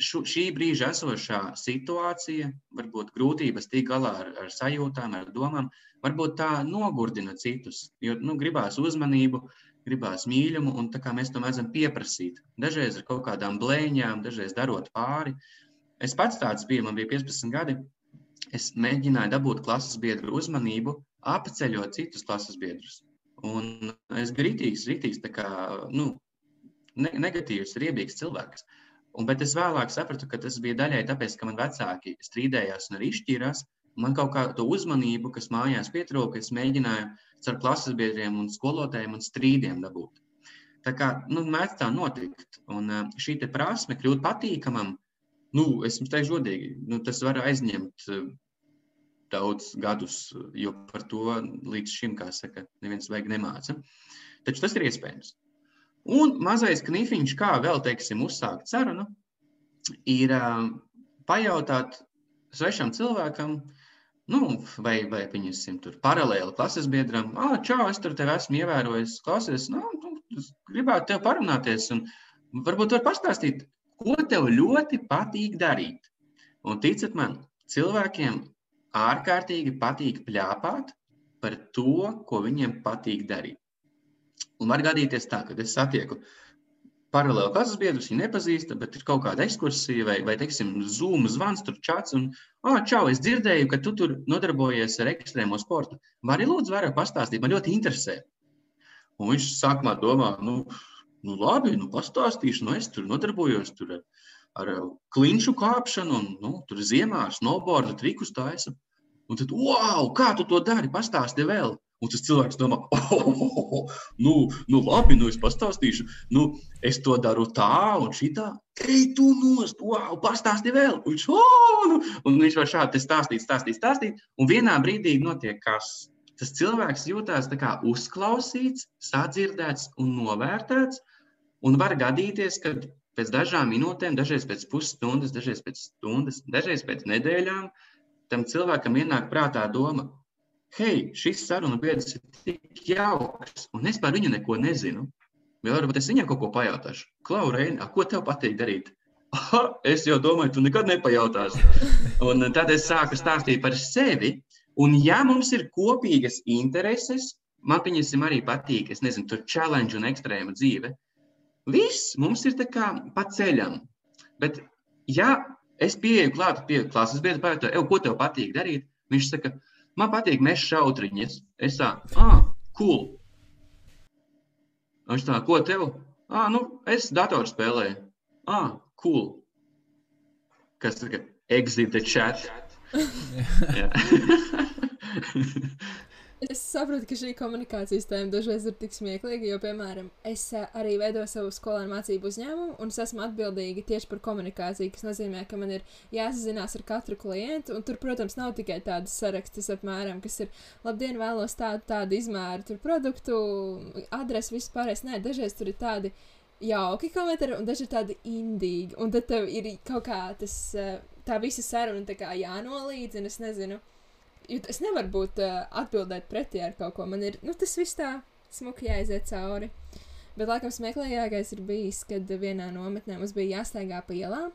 šu, šī brīža esošā situācija, varbūt grūtības tikt galā ar, ar sajūtām, ar domām, varbūt tā nogurdina citus. Jo nu, gribās uzmanību, gribās mīlumu, un tā kā mēs to mēdzam pieprasīt. Dažreiz ar kaut kādām blēņām, dažreiz darot pāri. Es pats tāds biju, man bija 15 gadi. Es mēģināju dabūt klases biedru uzmanību, apceļot citus klases biedrus. Un es biju rītīgs, rītīgs kā, nu, ne, negatīvs, riebīgs cilvēks. Un, bet es vēlāk sapratu, ka tas bija daļai tāpēc, ka man vecāki strīdējās un arī izšķīrās. Man kaut kādu uzmanību, kas mājās pietrūka, es mēģināju ar klases biedriem un skolotājiem un strīdiem dabūt. Tā kā nu, mēdz tā notikt. Un šī prasme kļūt patīkamam, nu, es jums teikšu godīgi, nu, tas var aizņemt daudz gadus, jo par to līdz šim, kā saka, neviens vajag nemāca. Taču tas ir iespējams. Un mazais knifiņš, kā vēl, teiksim, uzsākt sarunu, ir pajautāt svešam cilvēkam, Nu, vai, vai pieņemsim tur paralēli klases biedram, ah, čau, es tur tevi esmu ievērojis, klausies, nu, nu gribētu tev parunāties, un varbūt var pastāstīt, ko tev ļoti patīk darīt. Un ticiet man, cilvēkiem ārkārtīgi patīk pļāpāt par to, ko viņiem patīk darīt. Un var gadīties tā, ka es satieku paralēli klases biedrus, viņi nepazīst, bet ir kaut kāda ekskursija vai, vai teiksim, zūm, zvans, tur čats. Un, ah, čau, es dzirdēju, ka tu tur nodarbojies ar ekstrēmo sportu. Vari lūdzu vairāk pastāstīt, man ļoti interesē. Un viņš sākumā domā, nu, nu labi, nu pastāstīšu, nu es tur nodarbojos tur ar, ar klinšu kāpšanu un nu, tur ziemā ar snowboardu trikus taisu. Un tad, wow, kā tu to dari, pastāsti vēl. Un tas cilvēks domā, oh, oh, oh, oh, nu, nu, labi, nu, es pastāstīšu. Nu, es to daru tā un šitā. Ej, tu nost, wow, pastāsti vēl. Un viņš, oh, nu, un viņš var šādi stāstīt, stāstīt, stāstīt. Un vienā brīdī notiek kas. Tas cilvēks jūtas uzklausīts, sadzirdēts un novērtēts. Un var gadīties, ka pēc dažām minūtēm, dažreiz pēc pusstundas, dažreiz pēc stundas, dažreiz pēc nedēļām, tam cilvēkam ienāk prātā doma, hei, šis sarunu biedrs ir tik jauks, un es par viņu neko nezinu. Vai varbūt es viņam kaut ko pajautāšu? Klau, Reina, ko tev patīk darīt? Aha, es jau domāju, tu nekad nepajautāsi. Un tad es sāku stāstīt par sevi. Un, ja mums ir kopīgas intereses, man pieņemsim arī patīk, es nezinu, tur challenge un ekstrēma dzīve. Viss mums ir kā pa ceļam. Bet, ja es pieeju klāt pie klases biedra, pajautāju, ko tev patīk darīt, viņš saka, Man patīk mest šautriņas. Es tā, ah, cool. Viņš tā, ko tev? Ah, nu, es datoru spēlēju. Ah, cool. Kas saka? Exit the chat. Es saprotu, ka šī komunikācijas tēma dažreiz ir tik smieklīga, jo, piemēram, es eh, arī veidoju savu skolēnu mācību uzņēmumu, un es esmu atbildīga tieši par komunikāciju, kas nozīmē, ka man ir jāsazinās ar katru klientu, un tur, protams, nav tikai tādas sarakstas apmēram, kas ir, labdien, vēlos tādu, tādu izmēru, tur produktu, adresi, viss pārējais. Nē, dažreiz tur ir tādi jauki komentāri, un daži ir tādi indīgi, un tad tev ir kaut kā tas, eh, tā visa saruna tā kā jānolīdz, un es nezinu es nevaru būt uh, atbildēt pretī ar kaut ko. Man ir nu, tas viss tā smuki jāiziet cauri. Bet, laikam, smieklīgākais ir bijis, kad vienā nometnē mums bija jāstaigā pa ielām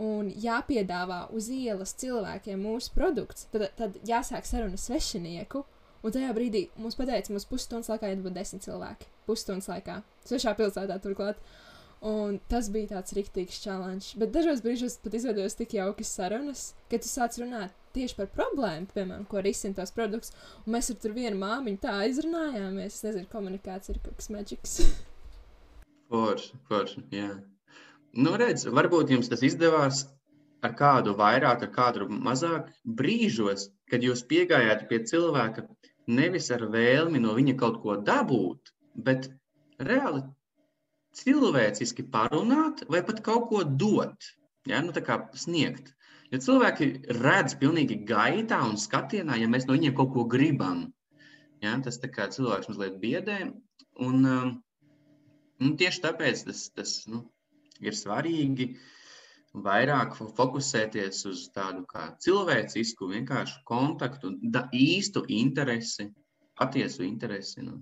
un jāpiedāvā uz ielas cilvēkiem mūsu produkts. Tad, tad jāsāk saruna svešinieku. Un tajā brīdī mums pateica, mums pusstundas laikā ir desmit cilvēki. Pusstundas laikā. Svešā pilsētā turklāt. Un tas bija tāds rīktīgs challenge. Bet dažos brīžos pat izveidojas tik jaukas sarunas, ka tu sāc runāt tieši par problēmu, piemēram, ko risina tos produktus. Un mēs ar vienu māmiņu tā izrunājāmies. Es nezinu, komunikācija ir kaut kas maģisks. forši, forši. Jā. Nu, redz, varbūt jums tas izdevās ar kādu vairāk, ar kādu mazāk brīžos, kad jūs piegājāt pie cilvēka nevis ar vēlmi no viņa kaut ko dabūt, bet reāli cilvēciski parunāt vai pat kaut ko dot. Ja? Nu, tā kā sniegt. Jo cilvēki redz pilnīgi gaitā un skatienā, ja mēs no viņiem kaut ko gribam. Ja? Tas cilvēks mazliet biedē. Un, um, un tieši tāpēc tas, tas nu, ir svarīgi vairāk fokusēties uz tādu kā cilvēcisku, vienkāršu kontaktu, da, īstu interesi, patiesu interesi. Nu,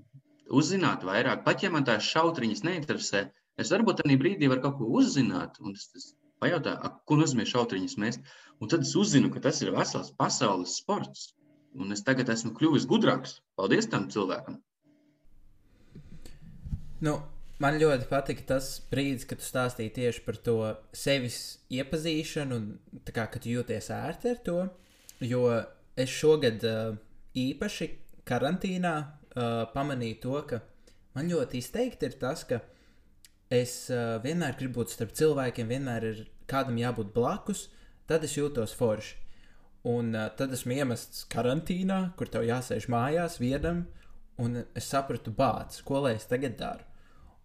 uzzināt vairāk, pat ja man tās šautriņas neinteresē, es varbūt tajā brīdī varu kaut ko uzzināt. Un es, es pajautāju, ko nozīmē šautriņas mest. Un tad es uzzinu, ka tas ir vesels pasaules sports. Un es tagad esmu kļuvis gudrāks. Paldies tam cilvēkam! Nu, man ļoti patika tas brīdis, kad tu stāstīji tieši par to sevis iepazīšanu, un kā, ka tu jūties ērti ar to. Jo es šogad uh, īpaši karantīnā uh, pamanīju to, ka man ļoti izteikti ir tas, ka es uh, vienmēr gribu būt starp cilvēkiem, vienmēr ir kādam jābūt blakus, tad es jūtos forši. Un uh, tad esmu iemests karantīnā, kur tev jāsēž mājās vienam, un es sapratu, bācis, ko lai es tagad daru.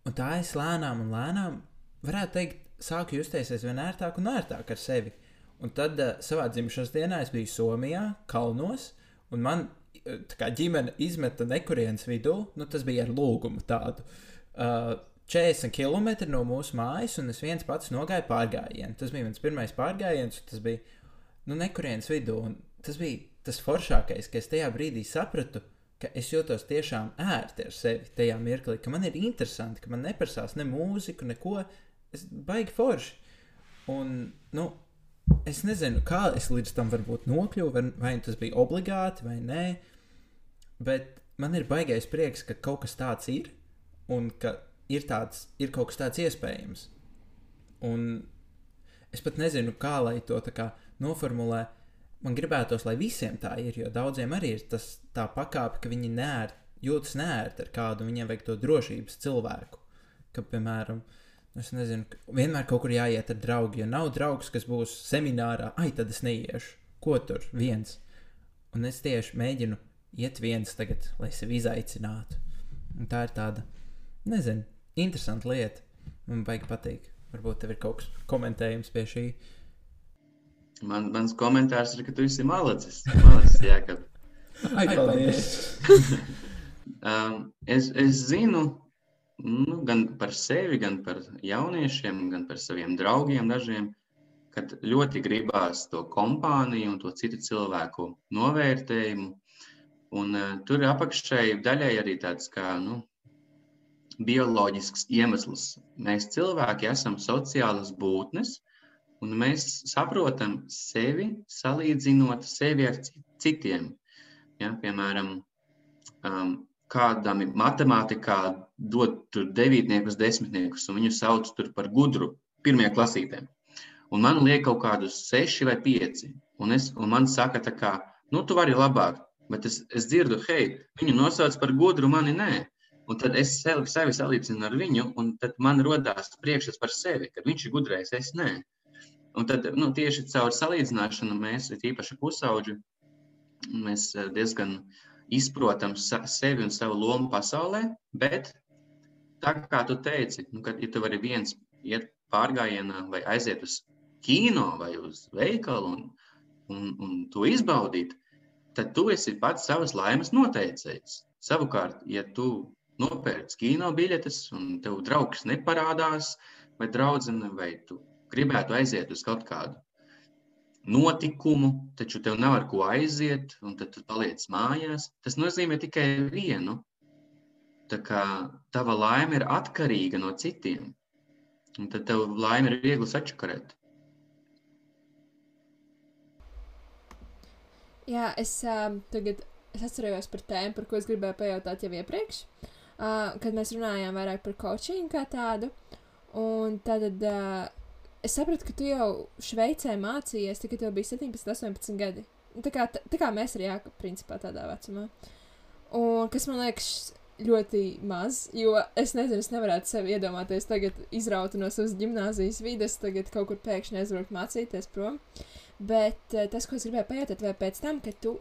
Un tā es lēnām un lēnām, varētu teikt, sāku justies aizvien ērtāk un ērtāk ar sevi. Un tad uh, savā dzimšanas dienā es biju Somijā, Kalnos, un man kā, ģimene izmeta nekurienes vidū, nu, tas bija ar lūgumu tādu. Uh, 40 km no mūsu mājas, un es viens pats nogāju pārgājienu. Tas bija mans pirmais pārgājiens, tas bija nu, nekurienes vidū. Tas bija tas foršākais, ka es tajā brīdī sapratu, ka es jūtos tiešām ērti ar sevi tajā mirklī, ka man ir interesanti, ka man neprasās ne mūziku, neko. Es baigi forši. Un, nu, es nezinu, kā es līdz tam varbūt nokļuvu, vai, vai tas bija obligāti vai nē, bet man ir baigais prieks, ka kaut kas tāds ir un ka ir, tāds, ir kaut kas tāds iespējams. Un es pat nezinu, kā lai to kā noformulē. Man gribētos, lai visiem tā ir, jo daudziem arī ir tas tā pakāpe, ka viņi neēr, jūtas nērti ar kādu, viņiem vajag to drošības cilvēku. Ka, piemēram, es nezinu, vienmēr kaut kur jāiet ar draugu. Ja nav draugs, kas būs seminārā, ai, tad es neiešu. Ko tur viens? Un es tieši mēģinu iet viens tagad, lai sevi izaicinātu. Un tā ir tāda, nezinu, interesanta lieta. Man baigi patīk. Varbūt tev ir kaut kas komentējums pie šī. Man, mans komentārs ir, ka tu esi malacis. Malacis, Jākab. Ai, paldies. um, es, es zinu nu, gan par sevi, gan par jauniešiem, gan par saviem draugiem dažiem, kad ļoti gribās to kompāniju un to citu cilvēku novērtējumu. Un, uh, tur apakšēji daļai arī tāds kā nu, bioloģisks iemesls. Mēs cilvēki esam sociālas būtnes, un mēs saprotam sevi salīdzinot sevi ar citiem. Ja, piemēram, um, kādam matemātikā dod devītniekus, desmitniekus, un viņu sauc par gudru pirmajā klasītē. Un man liek kaut kādus seši vai pieci. Un, es, un man saka, ka, nu, tu vari labāk, bet es, es dzirdu, hei, viņu nosauc par gudru, mani nē. Un tad es sevi, sevi salīdzinu ar viņu, un tad man radās priekšstats par sevi, ka viņš ir gudrais, es nē. Un tad nu, tieši caur salīdzināšanu mēs, īpaši pusauģi, mēs eh, diezgan izprotam sevi un savu lomu pasaulē. Bet tā kā tu teici, nu, ka ja tu vari viens iet pārgājienā vai aiziet uz kino vai uz veikalu un, un, un to izbaudīt, tad tu esi pats savas laimes noteicējs. Savukārt, ja tu nopērts kino biļetes, un tev draugs neparādās, vai draudzene, vai tu gribētu aiziet uz kaut kādu notikumu, taču tev nav ar ko aiziet, un tad tu paliec mājās. Tas nozīmē tikai vienu. Tā kā tava laime ir atkarīga no citiem, un tad tev laime ir viegli sačakarēt. Jā, es uh, tagad es atceros par tēmu, par ko es gribēju pajautāt jau iepriekš. Uh, uh, kad mēs runājām vairāk par coaching kā tādu. Un tad uh, es sapratu, ka tu jau Šveicē mācījies, tikai tev bija 17, 18 gadi. Tā kā, tā kā mēs arī jākap, principā, tādā vecumā. Un kas man liekas ļoti maz, jo es nezinu, es nevarētu sevi iedomāties tagad izraut no savas gimnāzijas vides, tagad kaut kur pēkšņi aizbraukt mācīties prom. Bet tas, ko es gribēju pajautāt, vai pēc tam, kad tu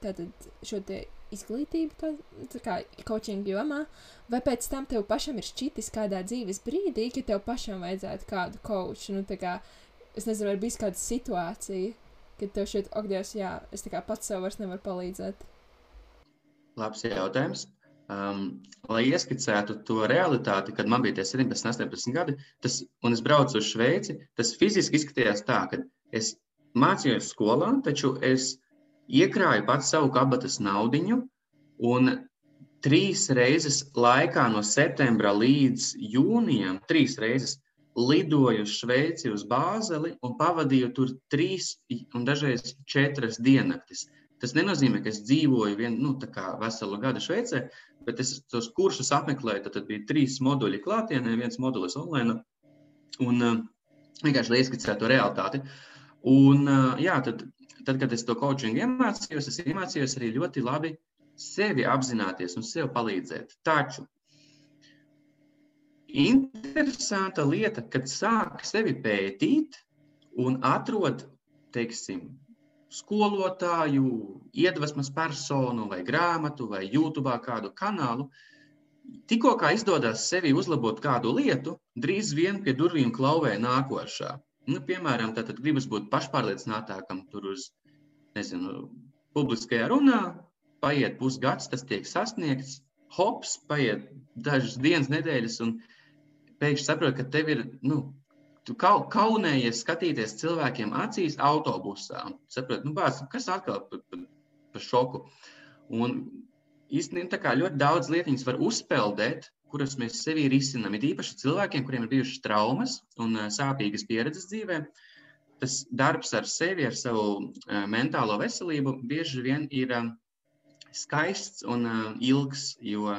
tātad, šo te izglītību, tā, tā kā coaching jomā, vai pēc tam tev pašam ir šķitis kādā dzīves brīdī, ka tev pašam vajadzētu kādu coachu, nu, kā, es nezinu, vai bijis kāda situācija, kad tev šķiet, ak, Dievs, jā, es kā pats sev vairs nevaru palīdzēt. labs jautājums. Um, lai ieskicētu to realitāti, kad man bija 17, 18 gadi, tas, un es braucu uz Šveici, tas fiziski izskatījās tā, ka es mācījos skolā, taču es iekrāju pats savu kabatas naudiņu, un trīs reizes laikā no septembra līdz jūnijam, trīs reizes lidoju uz Šveici, uz Bāzeli un pavadīju tur trīs un dažreiz četras diennaktis. Tas nenozīmē, ka es dzīvoju vien, nu, veselu gadu Šveicē, bet es tos kursus apmeklēju. Tad, tad bija trīs moduļi klātienē, viens modulis online. Un uh, vienkārši lai ieskicētu to realitāti. Un, uh, jā, tad, tad, kad es to coachingu iemācījos, es iemācījos arī ļoti labi sevi apzināties un sev palīdzēt. Taču interesanta lieta, kad sāk sevi pētīt un atrod, teiksim, skolotāju, iedvesmas personu vai grāmatu vai YouTube kādu kanālu. Tikko kā izdodas sevi uzlabot kādu lietu, drīz vien pie durvīm klauvē nākošā. Nu, piemēram, tad gribas būt pašpārliecinātākam tur uz, nezinu, publiskajā runā, paiet pusgads, tas tiek sasniegts, hops, paiet dažas dienas, nedēļas, un pēkšņi saproti, ka tev ir, nu, tu kaunējies skatīties cilvēkiem acīs autobusā. Saproti, nu, bāc, kas atkal par, par, par šoku. Un īstenībā ļoti daudz lietiņas var uzpeldēt, kuras mēs sevī risinām. Ir īpaši cilvēkiem, kuriem ir bijušas traumas un sāpīgas pieredzes dzīvē. Tas darbs ar sevi, ar savu uh, mentālo veselību, bieži vien ir uh, skaists un uh, ilgs, jo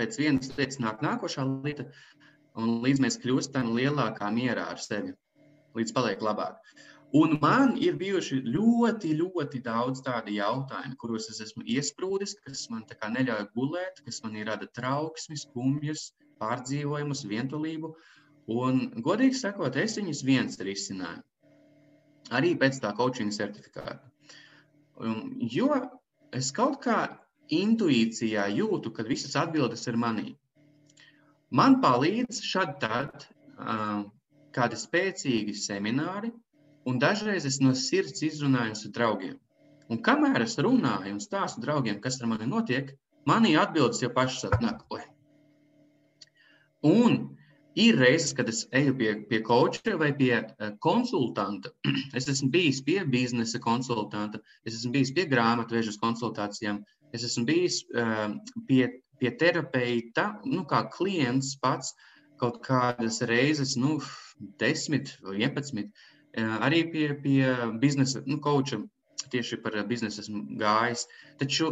pēc vienas lietas nāk nākošā lieta, un līdz mēs kļūstam lielākā mierā ar sevi, līdz paliek labāk. Un man ir bijuši ļoti, ļoti daudz tādu jautājumu, kuros es esmu iesprūdis, kas man neļauj gulēt, kas man rada trauksmi, skumjas, pārdzīvojumus, vientulību. Un, godīgi sakot, es viņus viens risināju. Arī pēc tā coaching certifikāta. Jo es kaut kā intuīcijā jūtu, ka visas atbildes ir manī. Man palīdz šad tad kādi spēcīgi semināri, un dažreiz es no sirds izrunāju ar draugiem. Un kamēr es runāju un stāstu draugiem, kas ar mani notiek, manī atbildes jau pašas atnāk. Un ir reizes, kad es eju pie, pie koča vai pie uh, konsultanta. Es esmu bijis pie biznesa konsultanta, es esmu bijis pie grāmatvežas konsultācijām, es esmu bijis uh, pie pie terapeita, nu, kā klients pats kaut kādas reizes, nu, 10 vai 11, arī pie, pie biznesa, nu, koča tieši par biznesu esmu gājis. Taču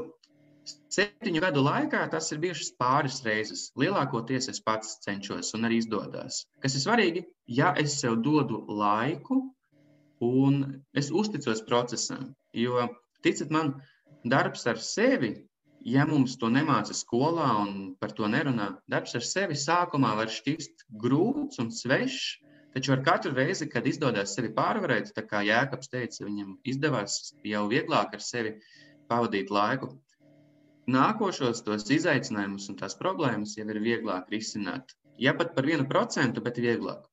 septiņu gadu laikā tas ir bijušas pāris reizes. Lielākoties es pats cenšos un arī izdodas. Kas ir svarīgi, ja es sev dodu laiku un es uzticos procesam. Jo, ticiet man, darbs ar sevi ja mums to nemāca skolā un par to nerunā, darbs ar sevi sākumā var šķist grūts un svešs, taču ar katru reizi, kad izdodas sevi pārvarēt, tā kā Jēkabs teica, viņam izdevās jau vieglāk ar sevi pavadīt laiku. Nākošos tos izaicinājumus un tās problēmas jau ir vieglāk risināt. Ja pat par vienu procentu, bet vieglāk.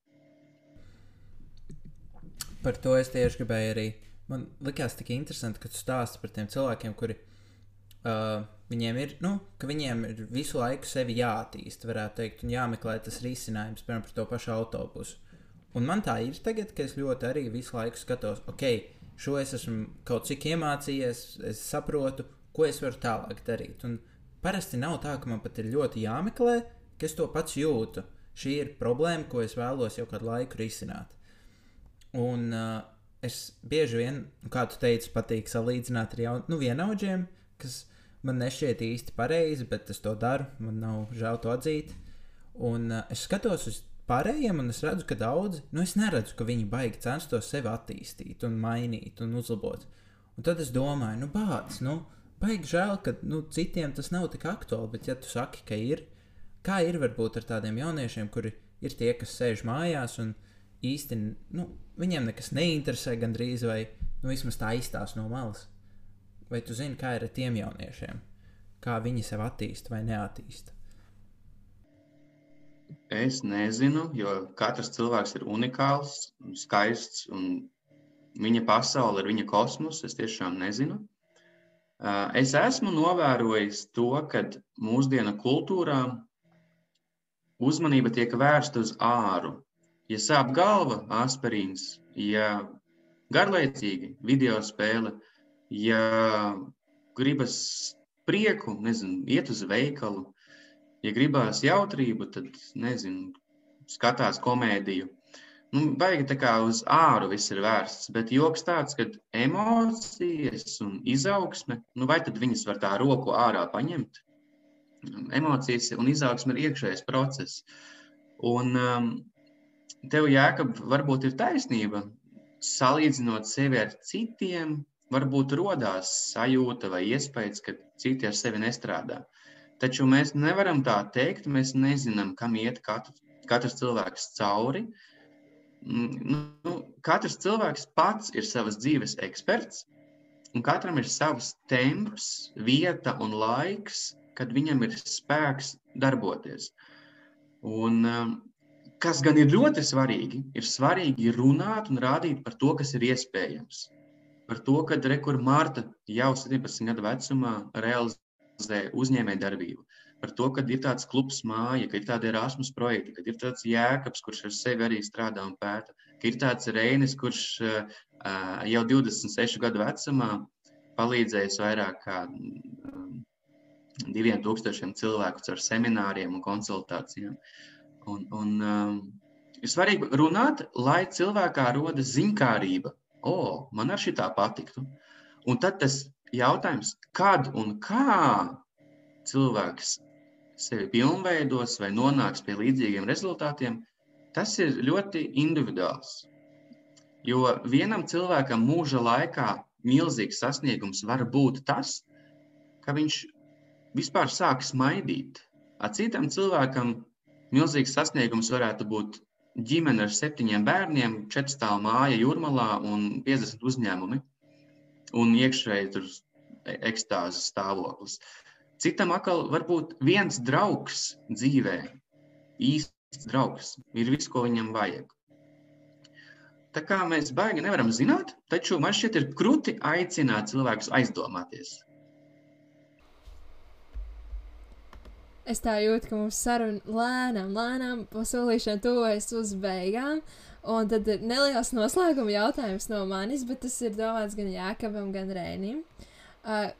Par to es tieši gribēju arī. Man likās tik interesanti, ka tu stāsti par tiem cilvēkiem, kuri uh, Viņiem ir, nu, ka viņiem ir visu laiku sevi jāattīst, varētu teikt, un jāmeklē tas risinājums, piemēram, par to pašu autobusu. Un man tā ir tagad, ka es ļoti arī visu laiku skatos, ok, šo es esmu kaut cik iemācījies, es saprotu, ko es varu tālāk darīt. Un parasti nav tā, ka man pat ir ļoti jāmeklē, ka es to pats jūtu. Šī ir problēma, ko es vēlos jau kādu laiku risināt. Un uh, es bieži vien, kā tu teici, patīk salīdzināt ar jaunu, nu, vienaudžiem, kas man nešķiet īsti pareizi, bet es to daru. Man nav žēl to atzīt. Un uh, es skatos uz pārējiem, un es redzu, ka daudzi, nu, es neredzu, ka viņi baigi censtos sevi attīstīt, un mainīt un uzlabot. Un tad es domāju, nu, bācis, nu, baigi žēl, ka nu, citiem tas nav tik aktuāli, bet, ja tu saki, ka ir, kā ir varbūt ar tādiem jauniešiem, kuri ir tie, kas sēž mājās un īsti, nu, viņiem nekas neinteresē gandrīz, vai nu, vismaz tā izstāsta no malas. Vai tu zini, kā ir ar tiem jauniešiem? Kā viņi sev attīsta vai neattīsta? Es nezinu, jo katrs cilvēks ir unikāls, skaists un viņa pasaule ir viņa kosmos. Es tiešām nezinu. Es esmu novērojis to, ka mūsdienu kultūrā uzmanība tiek vērsta uz āru. Ja sāp galva, aspirīns, ja garlaicīgi video spēle, ja gribas prieku, nezinu, iet uz veikalu, ja gribās jautrību, tad, nezinu, skatās komēdiju. Nu, baigi tā kā uz āru viss ir vērsts, bet joks tāds, ka emocijas un izaugsme, nu vai tad viņas var tā roku ārā paņemt? Emocijas un izaugsme ir iekšējais process. Un um, tev, Jēkab, varbūt ir taisnība, salīdzinot sevi ar citiem, varbūt rodās sajūta vai iespējas, ka citi ar sevi nestrādā. Taču mēs nevaram tā teikt, mēs nezinām, kam iet katru, katrs cilvēks cauri. Uh, nu, katrs cilvēks pats ir savas dzīves eksperts, un katram ir savs temps, vieta un laiks, kad viņam ir spēks darboties. Un, um, kas gan ir ļoti svarīgi, ir svarīgi runāt un rādīt par to, kas ir iespējams. Par to, ka Rekur Marta jau 17 gadu vecumā realizē uzņēmējdarbību par to, ka ir tāds klubs māja, ka ir tādi Erasmus projekti, ka ir tāds jēkabs, kurš ar sevi arī strādā un pēta, ka ir tāds Reinis, kurš jau 26 gadu vecumā palīdzējis vairāk kā diviem tūkstošiem cilvēku ar semināriem un konsultācijām. Un, un, um, ir svarīgi runāt, lai cilvēkā rodas ziņkārība. O, man ar šitā patiktu. Un tad tas jautājums, kad un kā cilvēks sevi pilnveidos vai nonāks pie līdzīgiem rezultātiem, tas ir ļoti individuāls. Jo vienam cilvēkam mūža laikā milzīgs sasniegums var būt tas, ka viņš vispār sāk smaidīt. A citam cilvēkam milzīgs sasniegums varētu būt ģimene ar septiņiem bērniem, četrstāvu māja jūrmalā un 50 uzņēmumi un iekšēji tur ekstāzes stāvoklis. Citam atkal var būt viens draugs dzīvē, īsts draugs, ir viss, ko viņam vajag. Tā kā mēs baigi nevaram zināt, taču man šķiet, ir krūti aicināt cilvēkus aizdomāties. Es tā jūtu, ka mums saruna lēnām, lēnām pasolīšana tuvojas uz beigām. Un tad ir neliels noslēguma jautājums no manis, bet tas ir domāts gan Jākabam, gan Rēnim. Uh,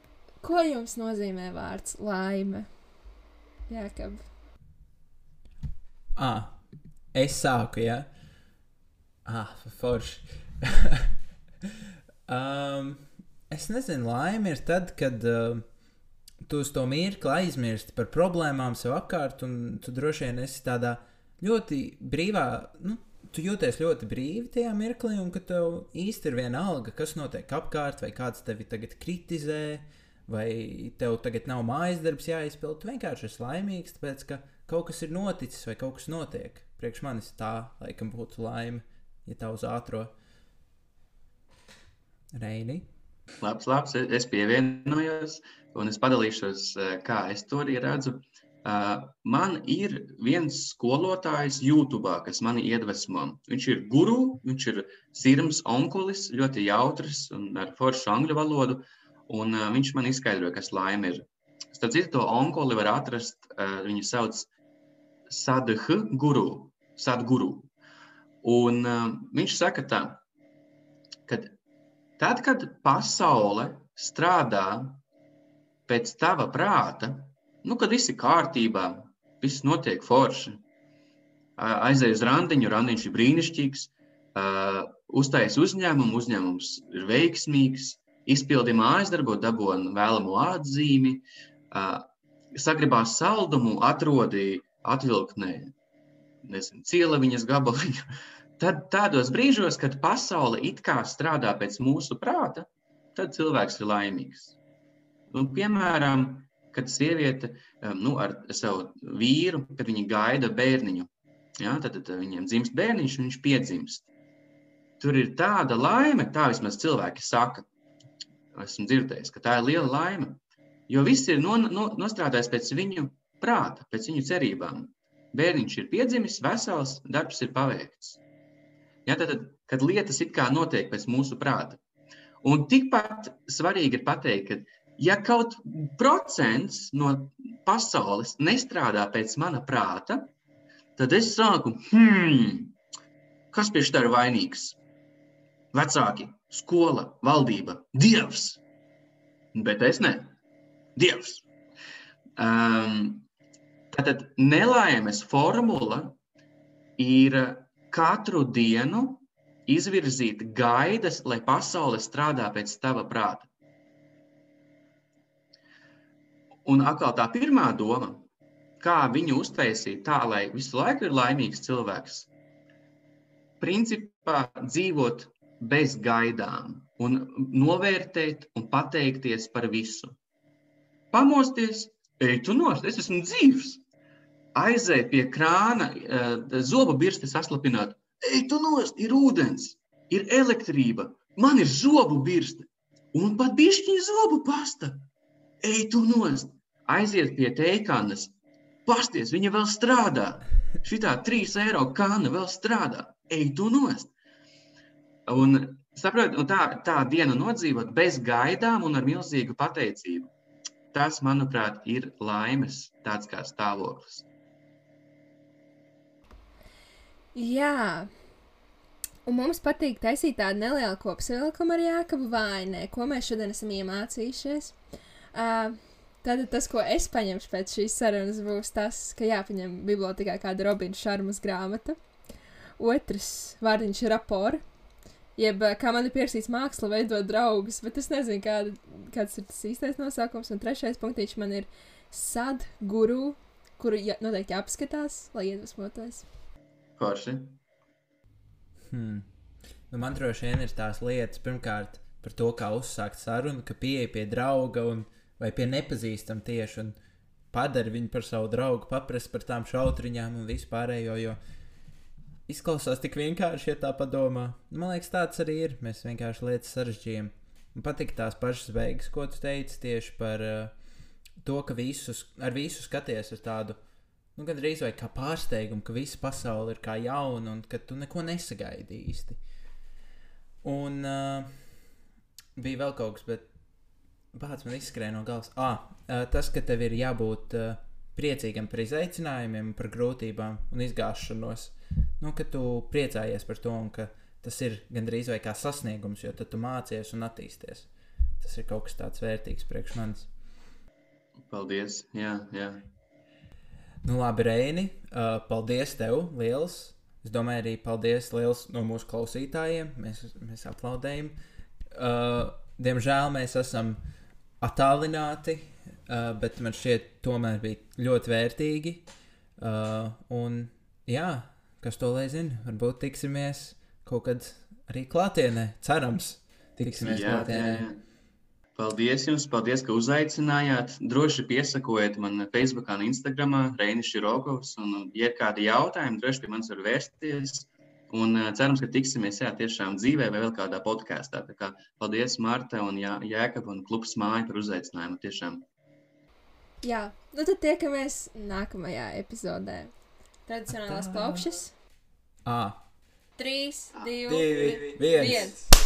Ko jums nozīmē vārds laime? Jā, ka. Ah, es sāku, jā. Ah, forši. um, es nezinu, laime ir tad, kad uh, tu uz to mirkli aizmirsti par problēmām sev apkārt, un tu droši vien esi tādā ļoti brīvā, nu, tu jūties ļoti brīvi tajā mirklī, un ka tev īsti ir viena alga, kas notiek apkārt, vai kāds tevi tagad kritizē, uh, vai tev tagad nav mājas darbs jāizpild. Tu vienkārši esi laimīgs, tāpēc ka kaut kas ir noticis vai kaut kas notiek. Priekš manis tā, laikam, būtu laime, ja tā uz ātrā reini. Labs, labs, es pievienojos un es padalīšos, eh, kā es to arī redzu. Uh, man ir viens skolotājs YouTube, kas mani iedvesmo. Viņš ir guru, viņš ir sirds onkulis, ļoti jautrs un ar foršu angļu valodu. Uh, Un uh, viņš man izskaidroja, kas laime ir. Starp citu, to onkoli var atrast, uh, viņu sauc Sadhu Guru. Sadguru. Un uh, viņš saka tā, ka tad, kad pasaule strādā pēc tava prāta, nu, kad viss ir kārtībā, viss notiek forši, aizej uz randiņu, randiņš ir brīnišķīgs, uh, uztais uzņēmumu, uzņēmums ir veiksmīgs, izpildi mājas darbu, dabūna vēlamo atzīmi, sagribās saldumu, atrodi atvilknē, nezinu, cielaviņas gabaliņu. Tad tādos brīžos, kad pasaule it kā strādā pēc mūsu prāta, tad cilvēks ir laimīgs. Nu, piemēram, kad sieviete nu, ar savu vīru, kad viņi gaida bērniņu, ja, tad, tad viņiem dzimst bērniņš, un viņš piedzimst. Tur ir tāda laime, tā vismaz cilvēki saka, esmu dzirdējis, ka tā ir liela laime. Jo viss ir no, no, nostrādājis pēc viņu prāta, pēc viņu cerībām. Bērniņš ir piedzimis, vesels, darbs ir paveikts. Ja, tad, kad lietas it kā notiek pēc mūsu prāta. Un tikpat svarīgi ir pateikt, ka Ja kaut procents no pasaules nestrādā pēc mana prāta, tad es sāku, hmm, kas pie šī ir vainīgs? Vecāki, skola, valdība, dievs. Bet es ne. Dievs. Um, tātad nelaimes formula ir katru dienu izvirzīt gaidas, lai pasaule strādā pēc tava prāta. Un atkal tā pirmā doma, kā viņu uztaisīt tā, lai visu laiku ir laimīgs cilvēks, principā dzīvot bez gaidām un novērtēt un pateikties par visu. Pamosties, ej, tu nost, es esmu dzīvs. Aizēt pie krāna, eh, zobu birsti saslapināt, ej, tu nost, ir ūdens, ir elektrība, man ir zobu birste un pat bišķiņa zobu pasta. Ej, tu nost, aiziet pie teikanas, pasties, viņa vēl strādā. Šitā trīs eiro kāna vēl strādā. Ej, tu nost. Un, saprot, un tā, tā diena nodzīvot bez gaidām un ar milzīgu pateicību. Tas, manuprāt, ir laimes tāds kā stāvoklis. Jā. Un mums patīk taisīt tādu nelielu kopsavilkumu ar Jākabu Vainē, ko mēs šodien esam iemācījušies. Uh, Tātad tas, ko es paņemšu pēc šīs sarunas, būs tas, ka jāpaņem bibliotekā kāda Robina Šarmas grāmata. Otrs vārdiņš ir rapora, jeb kā man ir pierakstīts māksla veidot draugus, bet es nezinu, kāda, kāds ir tas īstais nosaukums. Un trešais punktīšs man ir sad guru, kuru ja, noteikti jāpaskatās, lai iedvesmotos. Forši. Hmm. Nu, man droši vien ir tās lietas, pirmkārt, par to, kā uzsākt sarunu, ka pieeja pie drauga un, vai pie nepazīstama tieši un padara viņu par savu draugu, paprasti par tām šautriņām un vispārējo. Jo izklausās tik vienkārši, ja tā padomā. Man liekas, tāds arī ir. Mēs vienkārši lietas sarežģījām. Man patīk tās pašas beigas, ko tu teici tieši par uh, to, ka visus, ar visu skaties ar tādu. Nu, gan drīz vai kā pārsteigumu, ka visa pasaule ir kā jauna un ka tu neko nesagaidi īsti. Un uh, bija vēl kaut kas, bet Bācis man izskrēja no galvas. Ah, tas, ka tev ir jābūt priecīgam par izaicinājumiem, par grūtībām un izgāšanos. Nu, ka tu priecājies par to un ka tas ir gandrīz vai kā sasniegums, jo tad tu mācies un attīsties. Tas ir kaut kas tāds vērtīgs priekš manis. Paldies! Jā, jā. Nu, labi, Reini, uh, paldies tev! Liels! Es domāju, arī paldies liels no mūsu klausītājiem. Mēs, mēs aplaudējam. Uh, diemžēl mēs esam attālināti, uh, bet man šķiet, tomēr bija ļoti vērtīgi. Uh, un, jā, kas to lai zina, varbūt tiksimies kaut kad arī klātienē. Cerams, tiksimies Jā, jā, klātienē. jā. Paldies jums, paldies, ka uzaicinājāt. Droši piesakojiet man Facebook un Instagram, Reinis Širokovs. Un, ja ir kādi jautājumi, droši pie manis var vērsties. Un cerams, ka tiksimies jā, tiešām dzīvē vai vēl kādā podkāstā. Tā kā Paldies, Marta un Jā, Jēkab un Klubs Māja par uzaicinājumu. Tiešām. Jā, nu tad tiekamies nākamajā epizodē. Tradicionālās Atā. Ah, 3, 2, divi, viens. viens.